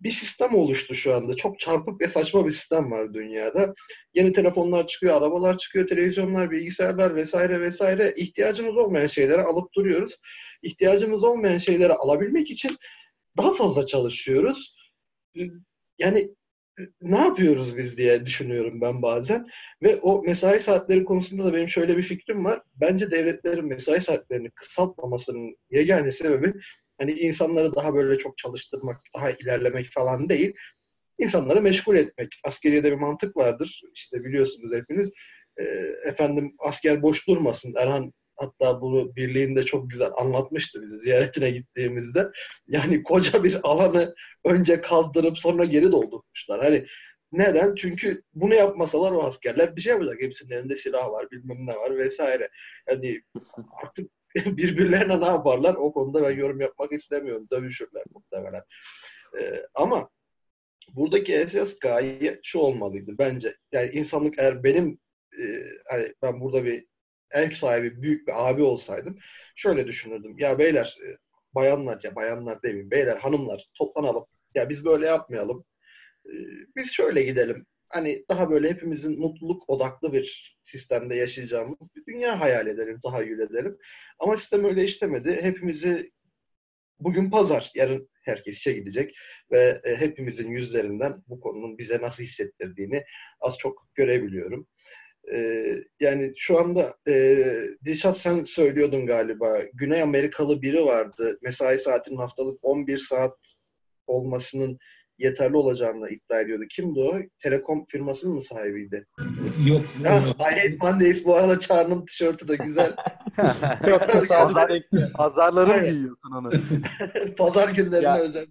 Bir sistem oluştu şu anda. Çok çarpık ve saçma bir sistem var dünyada. Yeni telefonlar çıkıyor, arabalar çıkıyor, televizyonlar, bilgisayarlar vesaire vesaire. İhtiyacımız olmayan şeyleri alıp duruyoruz. İhtiyacımız olmayan şeyleri alabilmek için daha fazla çalışıyoruz. Yani ne yapıyoruz biz diye düşünüyorum ben bazen. Ve o mesai saatleri konusunda da benim şöyle bir fikrim var. Bence devletlerin mesai saatlerini kısaltmamasının yegane sebebi hani insanları daha böyle çok çalıştırmak, daha ilerlemek falan değil. İnsanları meşgul etmek. Askeriyede bir mantık vardır. İşte biliyorsunuz hepiniz. E, efendim asker boş durmasın. Erhan hatta bunu birliğinde çok güzel anlatmıştı bizi ziyaretine gittiğimizde. Yani koca bir alanı önce kazdırıp sonra geri doldurmuşlar. Hani neden? Çünkü bunu yapmasalar o askerler bir şey yapacak. Hepsinin elinde silah var, bilmem ne var vesaire. Yani artık [LAUGHS] birbirlerine ne yaparlar? O konuda ben yorum yapmak istemiyorum. Dövüşürler muhtemelen. Ee, ama buradaki esas gaye şu olmalıydı bence. Yani insanlık eğer benim e, hani ben burada bir ev sahibi büyük bir abi olsaydım şöyle düşünürdüm. Ya beyler e, bayanlar ya bayanlar demeyeyim beyler hanımlar toplanalım. Ya biz böyle yapmayalım. E, biz şöyle gidelim. Hani daha böyle hepimizin mutluluk odaklı bir sistemde yaşayacağımız bir dünya hayal edelim, tahayyül edelim. Ama sistem öyle işlemedi. Hepimizi bugün pazar, yarın herkes işe gidecek ve e, hepimizin yüzlerinden bu konunun bize nasıl hissettirdiğini az çok görebiliyorum. E, yani şu anda e, Dilşat sen söylüyordun galiba. Güney Amerikalı biri vardı. Mesai saatinin haftalık 11 saat olmasının yeterli olacağını iddia ediyordu. Kimdi o? Telekom firmasının mı sahibiydi? Yok. Ha, I hate Mondays. Bu arada Çağrı'nın tişörtü de güzel. [LAUGHS] Çok tesadüf Pazar, pazarları mı giyiyorsun onu? [LAUGHS] Pazar günlerine Ya. özel.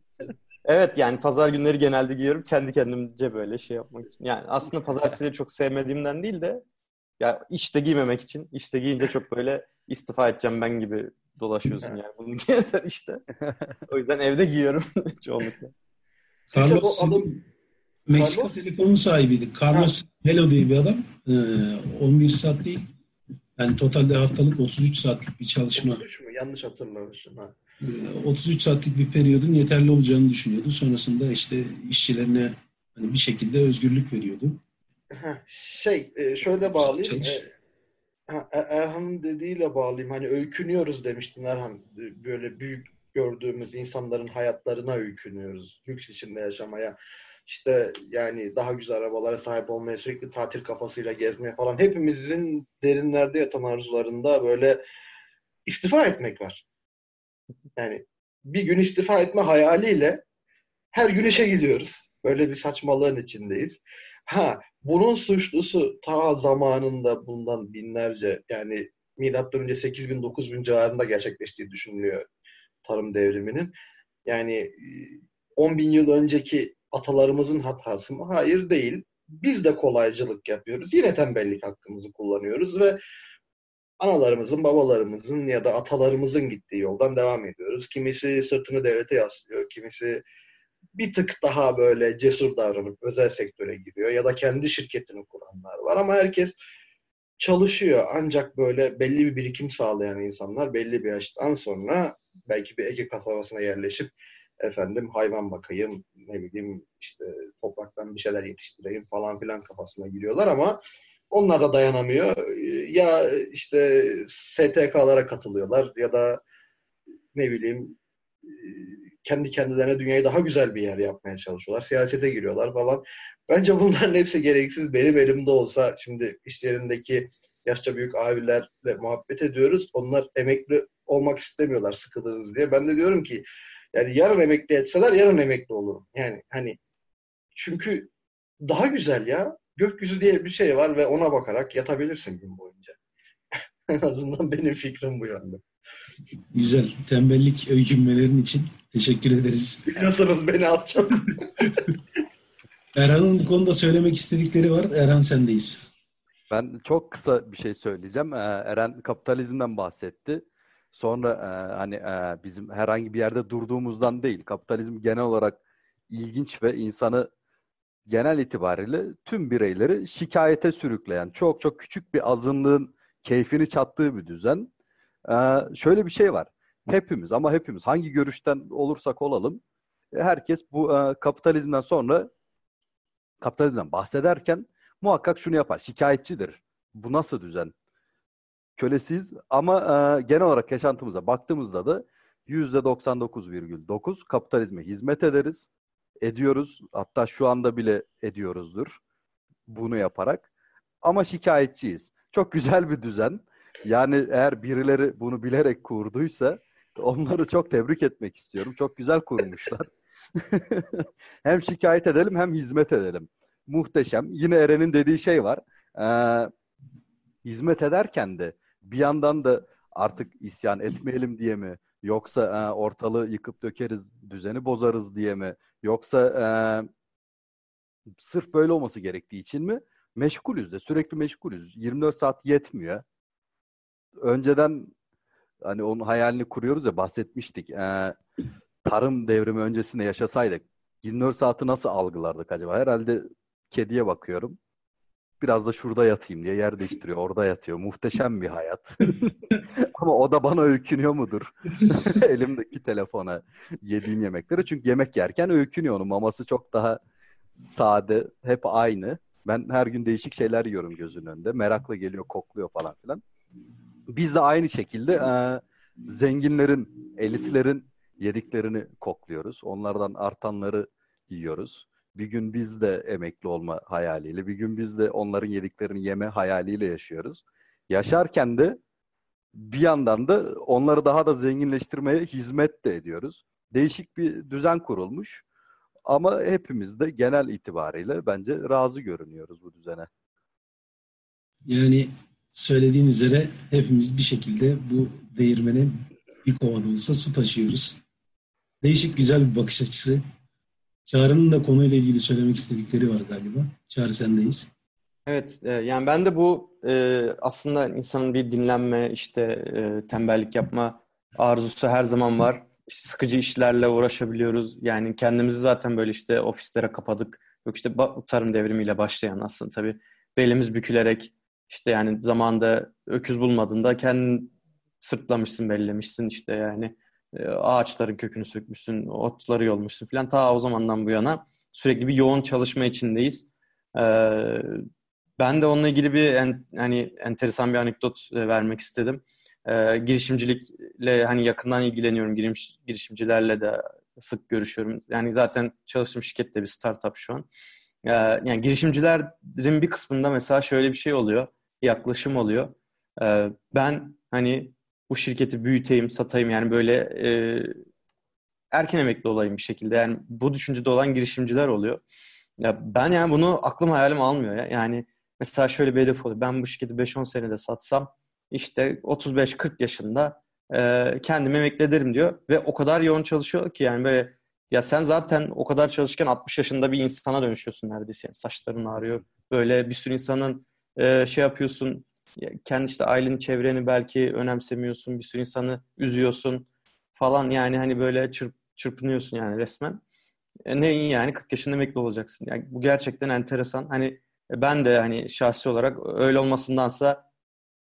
Evet yani pazar günleri genelde giyiyorum kendi kendimce böyle şey yapmak için. Yani aslında pazartesileri çok sevmediğimden değil de ya işte giymemek için. işte giyince çok böyle istifa edeceğim ben gibi dolaşıyorsun yani. Bunu [LAUGHS] giyersen işte. O yüzden evde giyiyorum [LAUGHS] çoğunlukla. İşte Carlos o adam- Meksika Carlos- Telekom'un sahibiydi. Carlos Melo diye bir adam. Ee, 11 saat değil. Yani totalde haftalık 33 saatlik bir çalışma. 33 mü? Yanlış hatırlamışım. Ha. Ee, 33 saatlik bir periyodun yeterli olacağını düşünüyordu. Sonrasında işte işçilerine hani bir şekilde özgürlük veriyordu. Şey, e, şöyle bağlayayım. E, E- Erhan'ın dediğiyle bağlayayım. Hani öykünüyoruz demiştin Erhan. Böyle büyük gördüğümüz insanların hayatlarına öykünüyoruz. Lüks içinde yaşamaya. İşte yani daha güzel arabalara sahip olmaya, sürekli tatil kafasıyla gezmeye falan. Hepimizin derinlerde yatan arzularında böyle istifa etmek var. Yani bir gün istifa etme hayaliyle her gün işe gidiyoruz. Böyle bir saçmalığın içindeyiz. Ha, bunun suçlusu ta zamanında bundan binlerce yani milattan önce 8000 9000 civarında gerçekleştiği düşünülüyor tarım devriminin. Yani e, 10 bin yıl önceki atalarımızın hatası mı? Hayır değil. Biz de kolaycılık yapıyoruz. Yine tembellik hakkımızı kullanıyoruz ve analarımızın, babalarımızın ya da atalarımızın gittiği yoldan devam ediyoruz. Kimisi sırtını devlete yaslıyor, kimisi bir tık daha böyle cesur davranıp özel sektöre giriyor ya da kendi şirketini kuranlar var ama herkes çalışıyor. Ancak böyle belli bir birikim sağlayan insanlar belli bir yaştan sonra belki bir Ege kasabasına yerleşip efendim hayvan bakayım, ne bileyim işte topraktan bir şeyler yetiştireyim falan filan kafasına giriyorlar ama onlar da dayanamıyor. Ya işte STK'lara katılıyorlar ya da ne bileyim kendi kendilerine dünyayı daha güzel bir yer yapmaya çalışıyorlar. Siyasete giriyorlar falan. Bence bunların hepsi gereksiz. Benim elimde olsa şimdi iş yerindeki yaşça büyük abilerle muhabbet ediyoruz. Onlar emekli olmak istemiyorlar sıkılırız diye. Ben de diyorum ki yani yarın emekli etseler yarın emekli olurum. Yani hani çünkü daha güzel ya. Gökyüzü diye bir şey var ve ona bakarak yatabilirsin gün boyunca. [LAUGHS] en azından benim fikrim bu yönde. Güzel. Tembellik öykünmelerin için teşekkür ederiz. Biliyorsunuz beni az çok. [LAUGHS] Erhan'ın bu konuda söylemek istedikleri var. Erhan sendeyiz. Ben çok kısa bir şey söyleyeceğim. Ee, Eren kapitalizmden bahsetti. Sonra e, hani e, bizim herhangi bir yerde durduğumuzdan değil, kapitalizm genel olarak ilginç ve insanı genel itibariyle tüm bireyleri şikayete sürükleyen, çok çok küçük bir azınlığın keyfini çattığı bir düzen. Ee, şöyle bir şey var. Hepimiz ama hepimiz hangi görüşten olursak olalım, herkes bu e, kapitalizmden sonra kapitalizmden bahsederken muhakkak şunu yapar. Şikayetçidir. Bu nasıl düzen? Kölesiz ama e, genel olarak yaşantımıza baktığımızda da %99,9 kapitalizme hizmet ederiz. Ediyoruz. Hatta şu anda bile ediyoruzdur bunu yaparak. Ama şikayetçiyiz. Çok güzel bir düzen. Yani eğer birileri bunu bilerek kurduysa onları çok tebrik etmek istiyorum. Çok güzel kurmuşlar. [LAUGHS] hem şikayet edelim hem hizmet edelim. Muhteşem. Yine Eren'in dediği şey var. Ee, hizmet ederken de bir yandan da artık isyan etmeyelim diye mi? Yoksa e, ortalığı yıkıp dökeriz, düzeni bozarız diye mi? Yoksa e, sırf böyle olması gerektiği için mi? Meşgulüz de, sürekli meşgulüz. 24 saat yetmiyor. Önceden hani onun hayalini kuruyoruz ya bahsetmiştik. E, tarım devrimi öncesinde yaşasaydık 24 saati nasıl algılardık acaba? Herhalde kediye bakıyorum. Biraz da şurada yatayım diye yer değiştiriyor. Orada yatıyor. Muhteşem bir hayat. [LAUGHS] Ama o da bana öykünüyor mudur? [LAUGHS] Elimdeki telefona yediğim yemekleri. Çünkü yemek yerken öykünüyor onun. Maması çok daha sade. Hep aynı. Ben her gün değişik şeyler yiyorum gözünün önünde. Merakla geliyor, kokluyor falan filan. Biz de aynı şekilde e, zenginlerin, elitlerin yediklerini kokluyoruz. Onlardan artanları yiyoruz. Bir gün biz de emekli olma hayaliyle, bir gün biz de onların yediklerini yeme hayaliyle yaşıyoruz. Yaşarken de bir yandan da onları daha da zenginleştirmeye hizmet de ediyoruz. Değişik bir düzen kurulmuş. Ama hepimiz de genel itibariyle bence razı görünüyoruz bu düzene. Yani söylediğin üzere hepimiz bir şekilde bu değirmene bir kova olsa su taşıyoruz. Değişik güzel bir bakış açısı. Çağrı'nın da konuyla ilgili söylemek istedikleri var galiba. Çağrı sendeyiz. Evet, e, yani ben de bu e, aslında insanın bir dinlenme, işte e, tembellik yapma arzusu her zaman var. Sıkıcı işlerle uğraşabiliyoruz. Yani kendimizi zaten böyle işte ofislere kapadık. Yok işte tarım devrimiyle başlayan aslında tabii belimiz bükülerek işte yani zamanda öküz bulmadığında kendin sırtlamışsın, bellemişsin işte yani ağaçların kökünü sökmüşsün, otları yolmuşsun falan. Ta o zamandan bu yana sürekli bir yoğun çalışma içindeyiz. E, ben de onunla ilgili bir hani enteresan bir anekdot e, vermek istedim. girişimcilikle hani yakından ilgileniyorum. Giriş, girişimcilerle de sık görüşüyorum. Yani zaten çalıştığım şirket de bir startup şu an. yani girişimcilerin bir kısmında mesela şöyle bir şey oluyor. Yaklaşım oluyor. ben hani bu şirketi büyüteyim, satayım yani böyle e, erken emekli olayım bir şekilde. Yani bu düşüncede olan girişimciler oluyor. Ya ben yani bunu aklım hayalim almıyor ya. Yani mesela şöyle bir hedef oluyor. Ben bu şirketi 5-10 senede satsam işte 35-40 yaşında e, kendimi emekli ederim diyor. Ve o kadar yoğun çalışıyor ki yani böyle ya sen zaten o kadar çalışırken 60 yaşında bir insana dönüşüyorsun neredeyse. Yani saçların ağrıyor. Böyle bir sürü insanın e, şey yapıyorsun kendi işte ailenin çevreni belki önemsemiyorsun, bir sürü insanı üzüyorsun falan yani hani böyle çırp, çırpınıyorsun yani resmen. E, ne yani 40 yaşında emekli olacaksın. Yani bu gerçekten enteresan. Hani e, ben de hani şahsi olarak öyle olmasındansa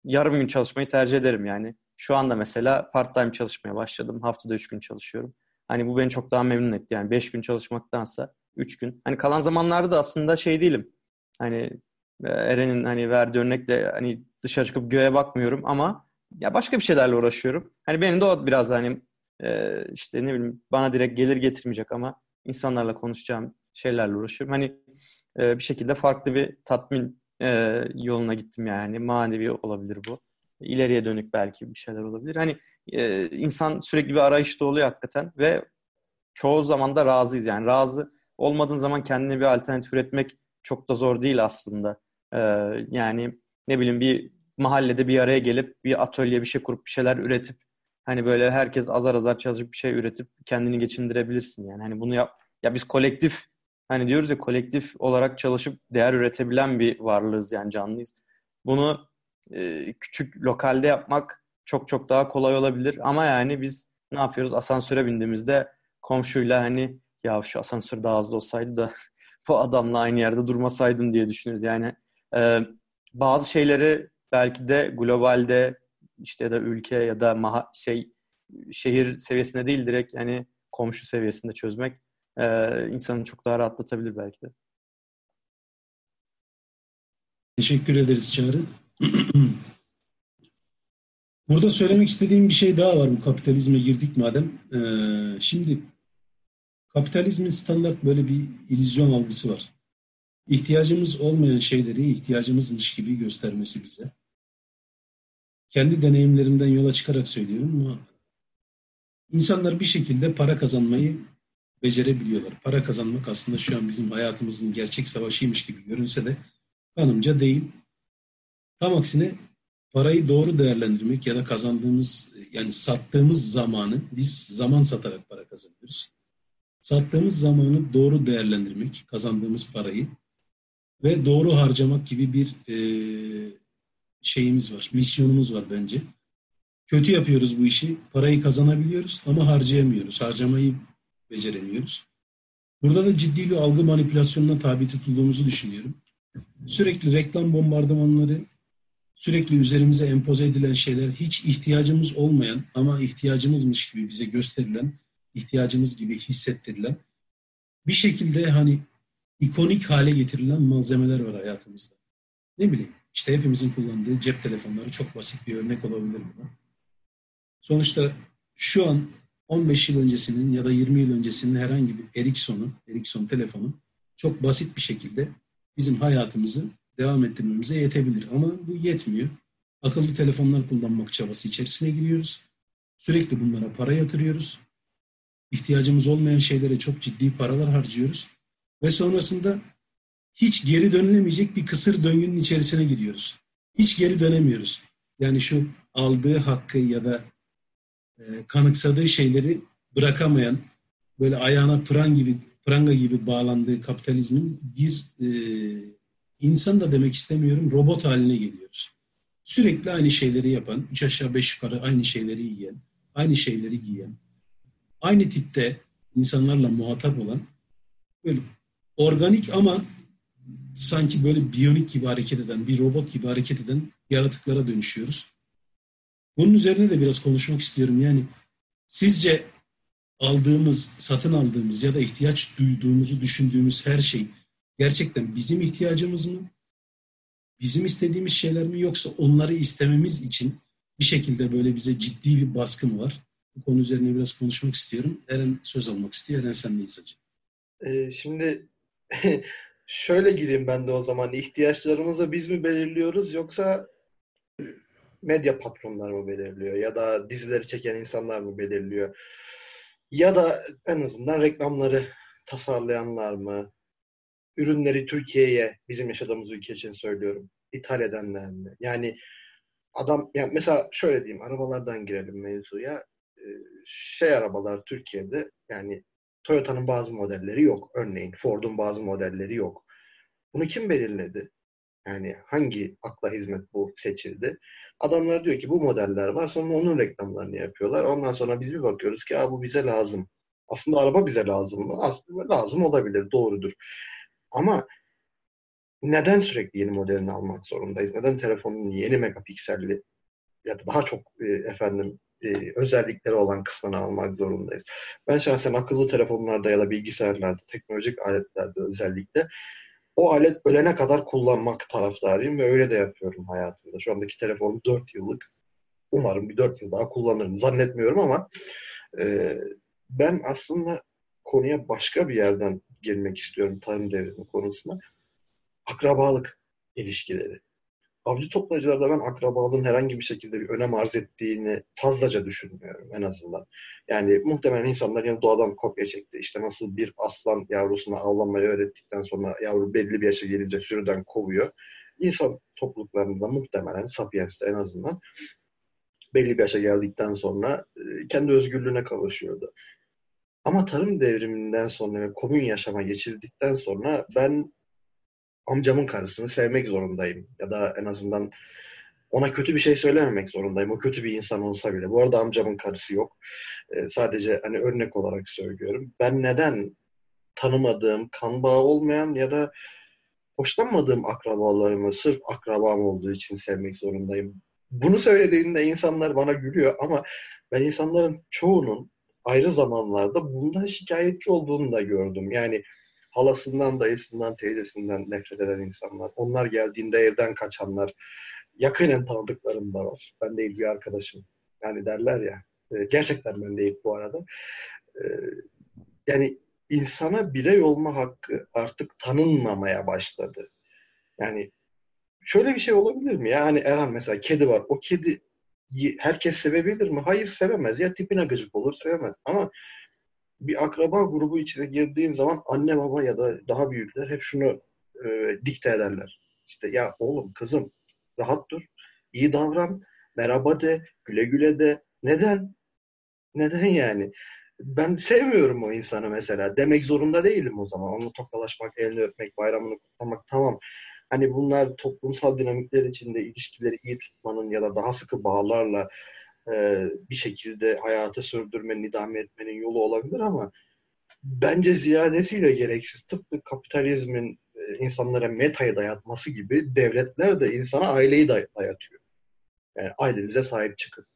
yarım gün çalışmayı tercih ederim yani. Şu anda mesela part time çalışmaya başladım. Haftada 3 gün çalışıyorum. Hani bu beni çok daha memnun etti. Yani 5 gün çalışmaktansa 3 gün. Hani kalan zamanlarda da aslında şey değilim. Hani e, Eren'in hani verdiği örnekle hani dışarı çıkıp göğe bakmıyorum ama ya başka bir şeylerle uğraşıyorum. Hani benim de o biraz hani e, işte ne bileyim bana direkt gelir getirmeyecek ama insanlarla konuşacağım şeylerle uğraşıyorum. Hani e, bir şekilde farklı bir tatmin e, yoluna gittim yani. Manevi olabilir bu. İleriye dönük belki bir şeyler olabilir. Hani e, insan sürekli bir arayışta oluyor hakikaten ve çoğu zaman da razıyız yani. Razı olmadığın zaman kendine bir alternatif üretmek çok da zor değil aslında. E, yani ne bileyim bir mahallede bir araya gelip bir atölye bir şey kurup bir şeyler üretip hani böyle herkes azar azar çalışıp bir şey üretip kendini geçindirebilirsin yani. Hani bunu yap ya biz kolektif hani diyoruz ya kolektif olarak çalışıp değer üretebilen bir varlığız yani canlıyız. Bunu e, küçük lokalde yapmak çok çok daha kolay olabilir ama yani biz ne yapıyoruz? Asansöre bindiğimizde komşuyla hani ya şu asansör daha hızlı olsaydı da [LAUGHS] bu adamla aynı yerde durmasaydım diye düşünürüz. Yani e, bazı şeyleri belki de globalde işte ya da ülke ya da maha, şey şehir seviyesinde değil direkt yani komşu seviyesinde çözmek e, insanı çok daha rahatlatabilir belki de. Teşekkür ederiz Çağrı. [CLEARS THROAT] Burada söylemek istediğim bir şey daha var bu kapitalizme girdik madem. Ee, şimdi kapitalizmin standart böyle bir illüzyon algısı var. İhtiyacımız olmayan şeyleri ihtiyacımızmış gibi göstermesi bize. Kendi deneyimlerimden yola çıkarak söylüyorum ama insanlar bir şekilde para kazanmayı becerebiliyorlar. Para kazanmak aslında şu an bizim hayatımızın gerçek savaşıymış gibi görünse de kanımca değil. Tam aksine parayı doğru değerlendirmek ya da kazandığımız yani sattığımız zamanı biz zaman satarak para kazanıyoruz. Sattığımız zamanı doğru değerlendirmek, kazandığımız parayı ve doğru harcamak gibi bir e, şeyimiz var, misyonumuz var bence. Kötü yapıyoruz bu işi, parayı kazanabiliyoruz ama harcayamıyoruz, harcamayı beceremiyoruz. Burada da ciddi bir algı manipülasyonuna tabi tutulduğumuzu düşünüyorum. Sürekli reklam bombardımanları, sürekli üzerimize empoze edilen şeyler, hiç ihtiyacımız olmayan ama ihtiyacımızmış gibi bize gösterilen, ihtiyacımız gibi hissettirilen bir şekilde hani ikonik hale getirilen malzemeler var hayatımızda. Ne bileyim işte hepimizin kullandığı cep telefonları çok basit bir örnek olabilir buna. Sonuçta şu an 15 yıl öncesinin ya da 20 yıl öncesinin herhangi bir Ericsson'u, Ericsson telefonu çok basit bir şekilde bizim hayatımızı devam ettirmemize yetebilir. Ama bu yetmiyor. Akıllı telefonlar kullanmak çabası içerisine giriyoruz. Sürekli bunlara para yatırıyoruz. İhtiyacımız olmayan şeylere çok ciddi paralar harcıyoruz. Ve sonrasında hiç geri dönülemeyecek bir kısır döngünün içerisine giriyoruz. Hiç geri dönemiyoruz. Yani şu aldığı hakkı ya da e, kanıksadığı şeyleri bırakamayan, böyle ayağına pran gibi, pranga gibi bağlandığı kapitalizmin bir e, insan da demek istemiyorum, robot haline geliyoruz. Sürekli aynı şeyleri yapan, üç aşağı beş yukarı aynı şeyleri yiyen, aynı şeyleri giyen, aynı tipte insanlarla muhatap olan, böyle organik ama sanki böyle biyonik gibi hareket eden, bir robot gibi hareket eden yaratıklara dönüşüyoruz. Bunun üzerine de biraz konuşmak istiyorum. Yani sizce aldığımız, satın aldığımız ya da ihtiyaç duyduğumuzu düşündüğümüz her şey gerçekten bizim ihtiyacımız mı? Bizim istediğimiz şeyler mi yoksa onları istememiz için bir şekilde böyle bize ciddi bir baskı mı var? Bu konu üzerine biraz konuşmak istiyorum. Eren söz almak istiyor. Eren sen neyiz hacı? Ee, şimdi [LAUGHS] şöyle gireyim ben de o zaman. İhtiyaçlarımızı biz mi belirliyoruz yoksa medya patronları mı belirliyor ya da dizileri çeken insanlar mı belirliyor? Ya da en azından reklamları tasarlayanlar mı? Ürünleri Türkiye'ye, bizim yaşadığımız ülke için söylüyorum, ithal edenler mi? Yani adam, yani mesela şöyle diyeyim, arabalardan girelim mevzuya. Ee, şey arabalar Türkiye'de, yani Toyota'nın bazı modelleri yok. Örneğin Ford'un bazı modelleri yok. Bunu kim belirledi? Yani hangi akla hizmet bu seçildi? Adamlar diyor ki bu modeller var sonra onun reklamlarını yapıyorlar. Ondan sonra biz bir bakıyoruz ki bu bize lazım. Aslında araba bize lazım mı? Aslında lazım olabilir, doğrudur. Ama neden sürekli yeni modelini almak zorundayız? Neden telefonun yeni megapikselli ya da daha çok e, efendim e, özellikleri olan kısmını almak zorundayız. Ben şahsen akıllı telefonlarda ya da bilgisayarlarda, teknolojik aletlerde özellikle o alet ölene kadar kullanmak taraftarıyım ve öyle de yapıyorum hayatımda. Şu andaki telefonum 4 yıllık. Umarım bir 4 yıl daha kullanırım. Zannetmiyorum ama e, ben aslında konuya başka bir yerden girmek istiyorum tarım devrimi konusuna. Akrabalık ilişkileri avcı toplayıcılarda ben akrabalığın herhangi bir şekilde bir önem arz ettiğini fazlaca düşünmüyorum en azından. Yani muhtemelen insanlar yine doğadan kopya çekti. İşte nasıl bir aslan yavrusuna avlanmayı öğrettikten sonra yavru belli bir yaşa gelince sürüden kovuyor. İnsan topluluklarında muhtemelen Sapiens'te en azından belli bir yaşa geldikten sonra e, kendi özgürlüğüne kavuşuyordu. Ama tarım devriminden sonra ve komün yaşama geçirdikten sonra ben amcamın karısını sevmek zorundayım. Ya da en azından ona kötü bir şey söylememek zorundayım. O kötü bir insan olsa bile. Bu arada amcamın karısı yok. Ee, sadece hani örnek olarak söylüyorum. Ben neden tanımadığım, kan bağı olmayan ya da hoşlanmadığım akrabalarımı sırf akrabam olduğu için sevmek zorundayım. Bunu söylediğinde insanlar bana gülüyor ama ben insanların çoğunun ayrı zamanlarda bundan şikayetçi olduğunu da gördüm. Yani halasından, dayısından, teyzesinden nefret eden insanlar. Onlar geldiğinde evden kaçanlar. Yakinen tanıdıklarım da var. Ben değil bir arkadaşım. Yani derler ya. E, gerçekten ben değil bu arada. E, yani insana birey olma hakkı artık tanınmamaya başladı. Yani şöyle bir şey olabilir mi? Yani Erhan mesela kedi var. O kedi herkes sevebilir mi? Hayır sevemez. Ya tipine gıcık olur sevemez. Ama bir akraba grubu içine girdiğin zaman anne baba ya da daha büyükler hep şunu e, dikte ederler. İşte ya oğlum kızım rahat dur, iyi davran, merhaba de, güle güle de. Neden? Neden yani? Ben sevmiyorum o insanı mesela. Demek zorunda değilim o zaman. Onu tokalaşmak, elini öpmek, bayramını kutlamak tamam. Hani bunlar toplumsal dinamikler içinde ilişkileri iyi tutmanın ya da daha sıkı bağlarla e, bir şekilde hayatı sürdürmenin, idame etmenin yolu olabilir ama bence ziyadesiyle gereksiz. Tıpkı kapitalizmin e, insanlara metayı dayatması gibi devletler de insana aileyi day- dayatıyor. Yani ailenize sahip çıkın.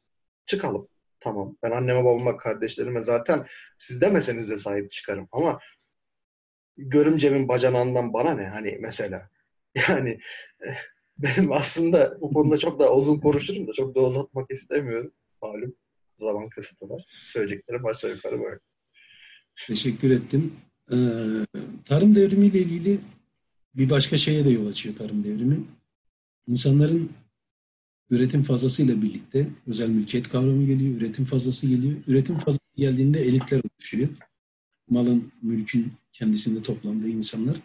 Çıkalım. Tamam. Ben anneme babama kardeşlerime zaten siz demeseniz de sahip çıkarım. Ama görümcemin bacanağından bana ne hani mesela. [LAUGHS] Yani eh, benim aslında bu konuda çok daha uzun konuşurum da çok da uzatmak istemiyorum. Malum zaman kısıtı var. Söyleyeceklerim aşağı yukarı böyle. Teşekkür ettim. Ee, tarım devrimiyle ilgili bir başka şeye de yol açıyor tarım devrimi. İnsanların üretim fazlasıyla birlikte özel mülkiyet kavramı geliyor, üretim fazlası geliyor. Üretim fazlası geldiğinde elitler oluşuyor. Malın, mülkün kendisinde toplandığı insanlar.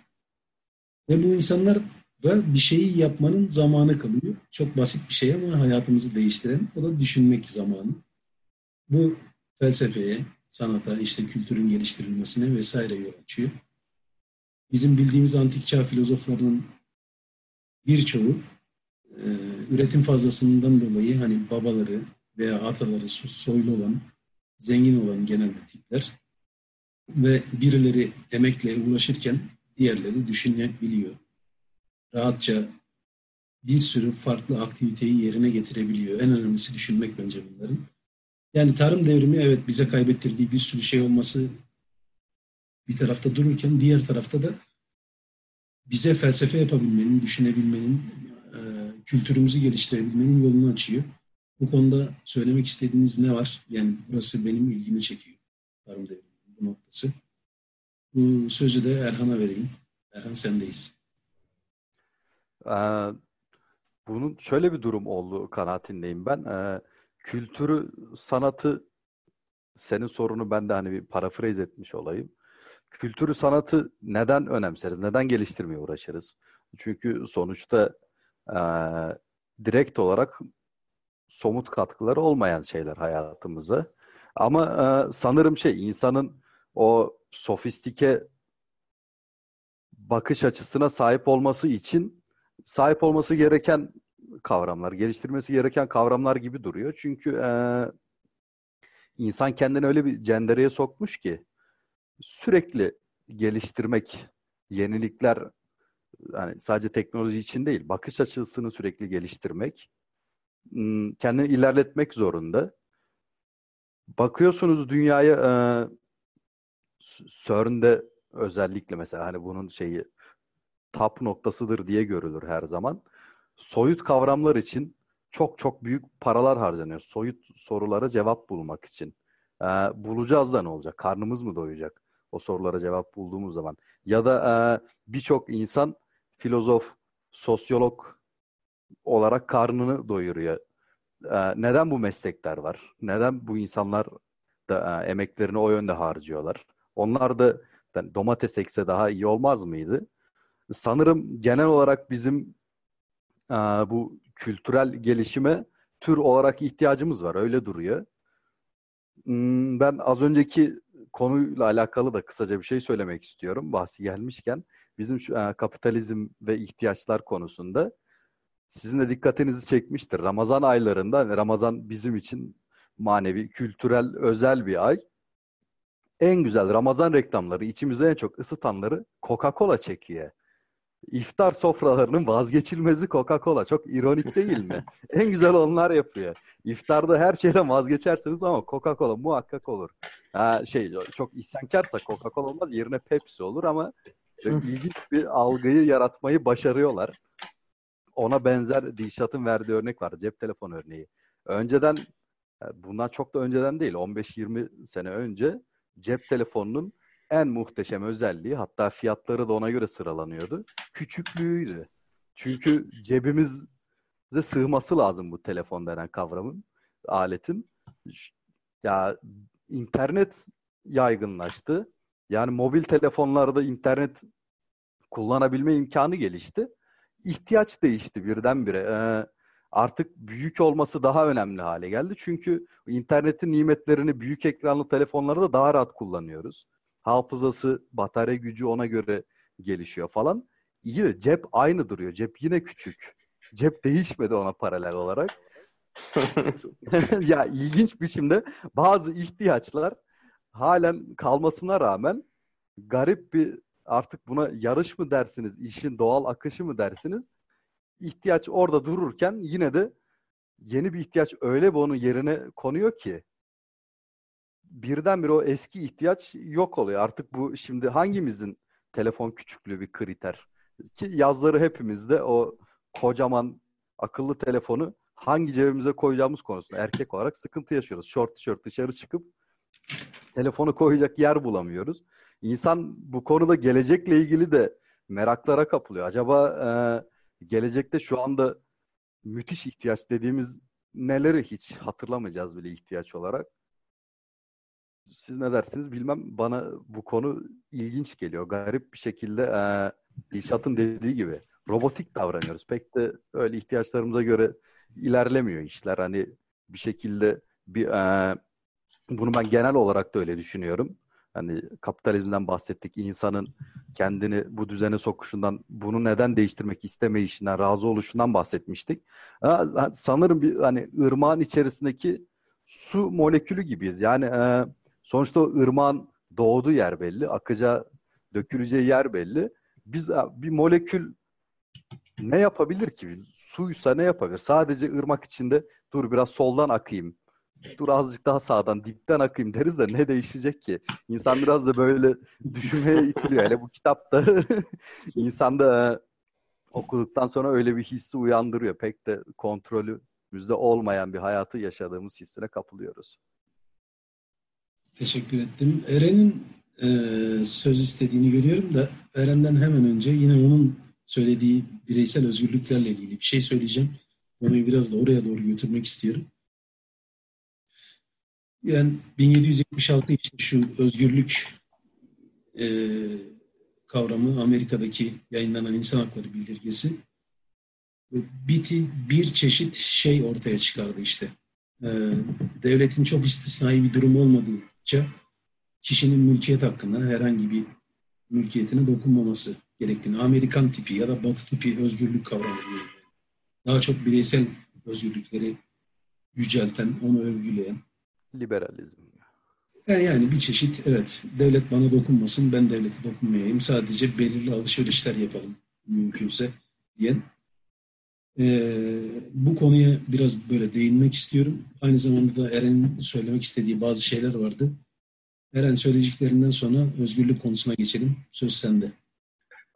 Ve bu insanlar da bir şeyi yapmanın zamanı kalıyor. Çok basit bir şey ama hayatımızı değiştiren o da düşünmek zamanı. Bu felsefeye, sanata, işte kültürün geliştirilmesine vesaire yol açıyor. Bizim bildiğimiz antik çağ filozoflarının birçoğu e, üretim fazlasından dolayı hani babaları veya ataları soylu olan, zengin olan genelde tipler ve birileri emekle uğraşırken diğerleri düşünebiliyor. Rahatça bir sürü farklı aktiviteyi yerine getirebiliyor. En önemlisi düşünmek bence bunların. Yani tarım devrimi evet bize kaybettirdiği bir sürü şey olması bir tarafta dururken diğer tarafta da bize felsefe yapabilmenin, düşünebilmenin, e, kültürümüzü geliştirebilmenin yolunu açıyor. Bu konuda söylemek istediğiniz ne var? Yani burası benim ilgimi çekiyor. Tarım devrimi bu noktası. Bu sözü de Erhan'a vereyim. Erhan sendeyiz. Ee, bunun şöyle bir durum oldu kanaatindeyim ben. Ee, kültürü, sanatı senin sorunu ben de hani bir parafraz etmiş olayım. Kültürü, sanatı neden önemseriz? Neden geliştirmeye uğraşırız? Çünkü sonuçta e, direkt olarak somut katkıları olmayan şeyler hayatımıza. Ama e, sanırım şey insanın o sofistike bakış açısına sahip olması için sahip olması gereken kavramlar, geliştirmesi gereken kavramlar gibi duruyor. Çünkü e, insan kendini öyle bir cendereye sokmuş ki sürekli geliştirmek, yenilikler yani sadece teknoloji için değil, bakış açısını sürekli geliştirmek, kendini ilerletmek zorunda. Bakıyorsunuz dünyaya e, CERN'de özellikle mesela hani bunun şeyi tap noktasıdır diye görülür her zaman soyut kavramlar için çok çok büyük paralar harcanıyor. Soyut sorulara cevap bulmak için. Ee, bulacağız da ne olacak? Karnımız mı doyacak? O sorulara cevap bulduğumuz zaman. Ya da e, birçok insan filozof, sosyolog olarak karnını doyuruyor. Ee, neden bu meslekler var? Neden bu insanlar da e, emeklerini o yönde harcıyorlar? Onlar da yani domates ekse daha iyi olmaz mıydı? Sanırım genel olarak bizim bu kültürel gelişime tür olarak ihtiyacımız var. Öyle duruyor. Hmm, ben az önceki konuyla alakalı da kısaca bir şey söylemek istiyorum. Bahsi gelmişken bizim şu, kapitalizm ve ihtiyaçlar konusunda sizin de dikkatinizi çekmiştir. Ramazan aylarında hani Ramazan bizim için manevi, kültürel, özel bir ay. En güzel Ramazan reklamları, içimize en çok ısıtanları Coca-Cola çekiyor. İftar sofralarının vazgeçilmezi Coca-Cola. Çok ironik değil mi? [LAUGHS] en güzel onlar yapıyor. İftarda her şeyden vazgeçersiniz ama Coca-Cola muhakkak olur. Ha, şey çok isyankarsa Coca-Cola olmaz yerine Pepsi olur ama ilginç bir algıyı yaratmayı başarıyorlar. Ona benzer Dilşat'ın verdiği örnek var. Cep telefonu örneği. Önceden bundan çok da önceden değil 15-20 sene önce cep telefonunun en muhteşem özelliği hatta fiyatları da ona göre sıralanıyordu. Küçüklüğüydü. Çünkü cebimize sığması lazım bu telefon denen kavramın, aletin. Ya internet yaygınlaştı. Yani mobil telefonlarda internet kullanabilme imkanı gelişti. İhtiyaç değişti birdenbire. Ee, artık büyük olması daha önemli hale geldi. Çünkü internetin nimetlerini büyük ekranlı telefonlarda daha rahat kullanıyoruz. Hafızası, batarya gücü ona göre gelişiyor falan. İyi de cep aynı duruyor. Cep yine küçük. Cep değişmedi ona paralel olarak. [LAUGHS] [LAUGHS] ya ilginç biçimde bazı ihtiyaçlar halen kalmasına rağmen garip bir artık buna yarış mı dersiniz, işin doğal akışı mı dersiniz? ihtiyaç orada dururken yine de yeni bir ihtiyaç öyle bir onun yerine konuyor ki birdenbire o eski ihtiyaç yok oluyor. Artık bu şimdi hangimizin telefon küçüklüğü bir kriter? Ki yazları hepimizde o kocaman akıllı telefonu hangi cebimize koyacağımız konusunda erkek olarak sıkıntı yaşıyoruz. Short tişört dışarı çıkıp telefonu koyacak yer bulamıyoruz. İnsan bu konuda gelecekle ilgili de meraklara kapılıyor. Acaba e, gelecekte şu anda müthiş ihtiyaç dediğimiz neleri hiç hatırlamayacağız bile ihtiyaç olarak. Siz ne dersiniz bilmem. Bana bu konu ilginç geliyor. Garip bir şekilde e, İşat'ın dediği gibi robotik davranıyoruz. Pek de öyle ihtiyaçlarımıza göre ilerlemiyor işler. Hani bir şekilde bir e, bunu ben genel olarak da öyle düşünüyorum. Hani kapitalizmden bahsettik. insanın kendini bu düzene sokuşundan, bunu neden değiştirmek istemeyişinden, razı oluşundan bahsetmiştik. sanırım bir hani ırmağın içerisindeki su molekülü gibiyiz. Yani e, sonuçta o ırmağın doğduğu yer belli, akacağı, döküleceği yer belli. Biz bir molekül ne yapabilir ki? Suysa ne yapabilir? Sadece ırmak içinde dur biraz soldan akayım, dur azıcık daha sağdan dipten akayım deriz de ne değişecek ki? İnsan biraz da böyle düşünmeye itiliyor. Hele bu kitapta [LAUGHS] insanda e, okuduktan sonra öyle bir hissi uyandırıyor. Pek de kontrolümüzde olmayan bir hayatı yaşadığımız hissine kapılıyoruz. Teşekkür ettim. Eren'in e, söz istediğini görüyorum da Eren'den hemen önce yine onun söylediği bireysel özgürlüklerle ilgili bir şey söyleyeceğim. Konuyu biraz da oraya doğru götürmek istiyorum. Yani 1776 için şu özgürlük e, kavramı Amerika'daki yayınlanan insan hakları bildirgesi biti bir çeşit şey ortaya çıkardı işte. E, devletin çok istisnai bir durum olmadıkça kişinin mülkiyet hakkında herhangi bir mülkiyetine dokunmaması gerektiğini Amerikan tipi ya da Batı tipi özgürlük kavramı diye daha çok bireysel özgürlükleri yücelten, onu övgüleyen Liberalizm. Yani bir çeşit evet devlet bana dokunmasın ben devlete dokunmayayım sadece belirli alışverişler yapalım mümkünse diyen. Ee, bu konuya biraz böyle değinmek istiyorum. Aynı zamanda da Eren'in söylemek istediği bazı şeyler vardı. Eren söyleyeceklerinden sonra özgürlük konusuna geçelim. Söz sende.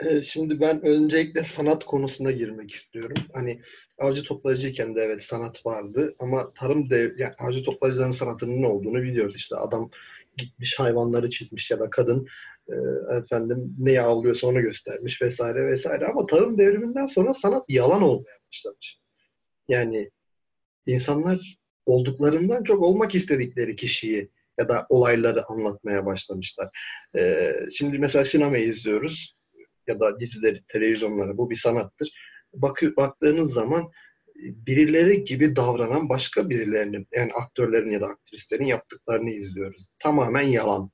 Ee, şimdi ben öncelikle sanat konusuna girmek istiyorum. Hani avcı toplayıcıyken de evet sanat vardı ama tarım dev, yani avcı toplayıcıların sanatının ne olduğunu biliyoruz. İşte adam gitmiş hayvanları çizmiş ya da kadın e, efendim neyi avlıyorsa onu göstermiş vesaire vesaire. Ama tarım devriminden sonra sanat yalan olmaya başlamış. Yani insanlar olduklarından çok olmak istedikleri kişiyi ya da olayları anlatmaya başlamışlar. Ee, şimdi mesela sinemayı izliyoruz ya da dizileri, televizyonları bu bir sanattır. Bakı, baktığınız zaman e, birileri gibi davranan başka birilerinin yani aktörlerin ya da aktrislerin yaptıklarını izliyoruz. Tamamen yalan.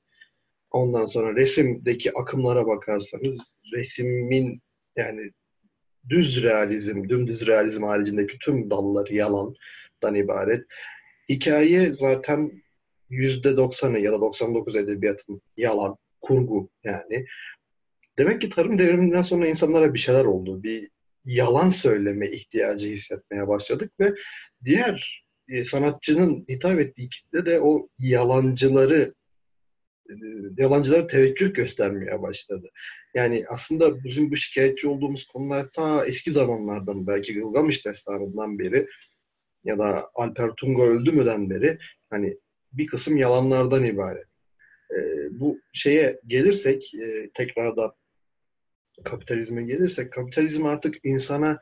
Ondan sonra resimdeki akımlara bakarsanız resmin yani düz realizm, dümdüz realizm haricindeki tüm dalları yalandan ibaret. Hikaye zaten %90'ı ya da 99 edebiyatın yalan, kurgu yani. Demek ki tarım devriminden sonra insanlara bir şeyler oldu. Bir yalan söyleme ihtiyacı hissetmeye başladık ve diğer e, sanatçının hitap ettiği kitle de o yalancıları e, yalancılara teveccüh göstermeye başladı. Yani aslında bizim bu şikayetçi olduğumuz konular ta eski zamanlardan belki Gılgamış destanından beri ya da Alper Tunga öldü müden beri hani bir kısım yalanlardan ibaret. e, bu şeye gelirsek e, tekrardan kapitalizme gelirsek kapitalizm artık insana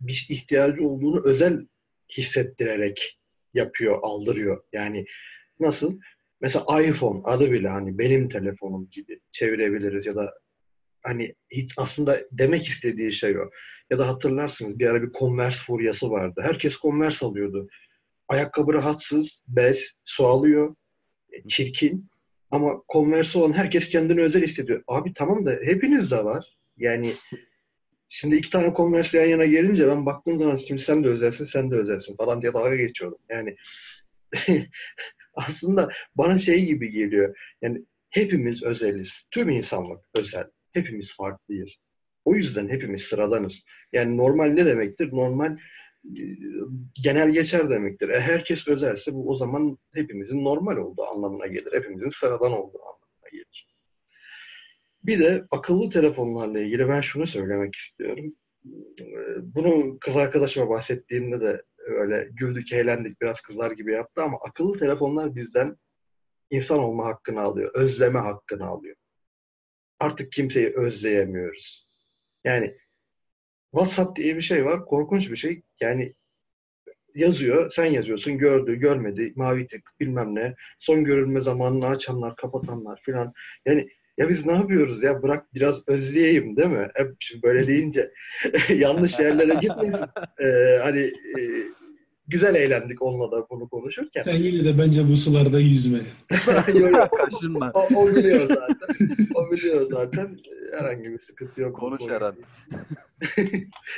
bir ihtiyacı olduğunu özel hissettirerek yapıyor, aldırıyor. Yani nasıl? Mesela iPhone adı bile hani benim telefonum gibi çevirebiliriz ya da hani hiç aslında demek istediği şey o. Ya da hatırlarsınız bir ara bir Converse furyası vardı. Herkes Converse alıyordu. Ayakkabı rahatsız, bez, su alıyor, çirkin. Ama Converse olan herkes kendini özel hissediyor. Abi tamam da hepiniz de var. Yani şimdi iki tane Converse yan yana gelince ben baktığım zaman şimdi sen de özelsin, sen de özelsin falan diye dalga geçiyordum. Yani [LAUGHS] aslında bana şey gibi geliyor. Yani hepimiz özeliz. Tüm insanlık özel. Hepimiz farklıyız. O yüzden hepimiz sıradanız. Yani normal ne demektir? Normal e, genel geçer demektir. E, herkes özelse bu o zaman hepimizin normal olduğu anlamına gelir. Hepimizin sıradan olduğu anlamına gelir. Bir de akıllı telefonlarla ilgili ben şunu söylemek istiyorum. E, bunu kız arkadaşıma bahsettiğimde de öyle güldük, eğlendik, biraz kızlar gibi yaptı ama akıllı telefonlar bizden insan olma hakkını alıyor, özleme hakkını alıyor. Artık kimseyi özleyemiyoruz. Yani WhatsApp diye bir şey var, korkunç bir şey. Yani yazıyor, sen yazıyorsun, gördü, görmedi, mavi tık, bilmem ne. Son görülme zamanını açanlar, kapatanlar filan. Yani ya biz ne yapıyoruz ya bırak biraz özleyeyim değil mi? Hep şimdi böyle deyince [LAUGHS] yanlış yerlere gitmesin. Ee, [LAUGHS] hani e, güzel eğlendik onunla da bunu konuşurken. Sen yine de bence bu sularda yüzme. [LAUGHS] Kaşınma. o, o biliyor zaten. O biliyor zaten. Herhangi bir sıkıntı yok. Konuş Eren.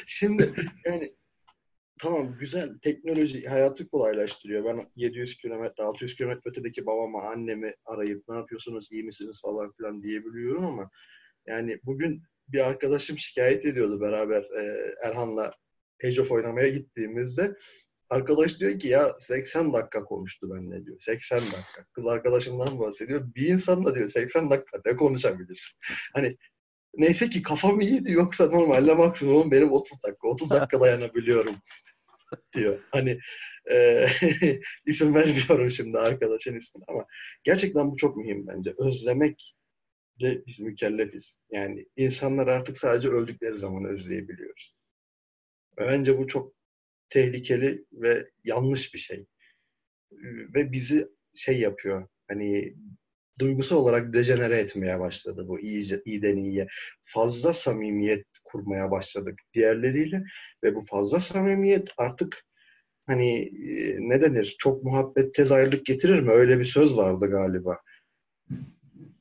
Şimdi yani tamam güzel teknoloji hayatı kolaylaştırıyor. Ben 700 kilometre, 600 kilometre ötedeki babama, annemi arayıp ne yapıyorsunuz, iyi misiniz falan filan diyebiliyorum ama yani bugün bir arkadaşım şikayet ediyordu beraber e, Erhan'la Age of oynamaya gittiğimizde. Arkadaş diyor ki ya 80 dakika konuştu benimle diyor. 80 dakika. Kız arkadaşından bahsediyor. Bir insanla diyor 80 dakika ne konuşabilirsin? [LAUGHS] Hani neyse ki kafam iyiydi yoksa normalde maksimum benim 30 dakika. 30 dakika dayanabiliyorum [LAUGHS] diyor. Hani e, [LAUGHS] isim vermiyorum şimdi arkadaşın ismini ama gerçekten bu çok mühim bence. Özlemek de biz mükellefiz. Yani insanlar artık sadece öldükleri zaman özleyebiliyoruz. Bence bu çok tehlikeli ve yanlış bir şey. Ve bizi şey yapıyor. Hani duygusal olarak dejenere etmeye başladı bu iyice, iyiden iyiye. Fazla samimiyet kurmaya başladık diğerleriyle ve bu fazla samimiyet artık hani e, ne denir? Çok muhabbet tez ayrılık getirir mi? Öyle bir söz vardı galiba.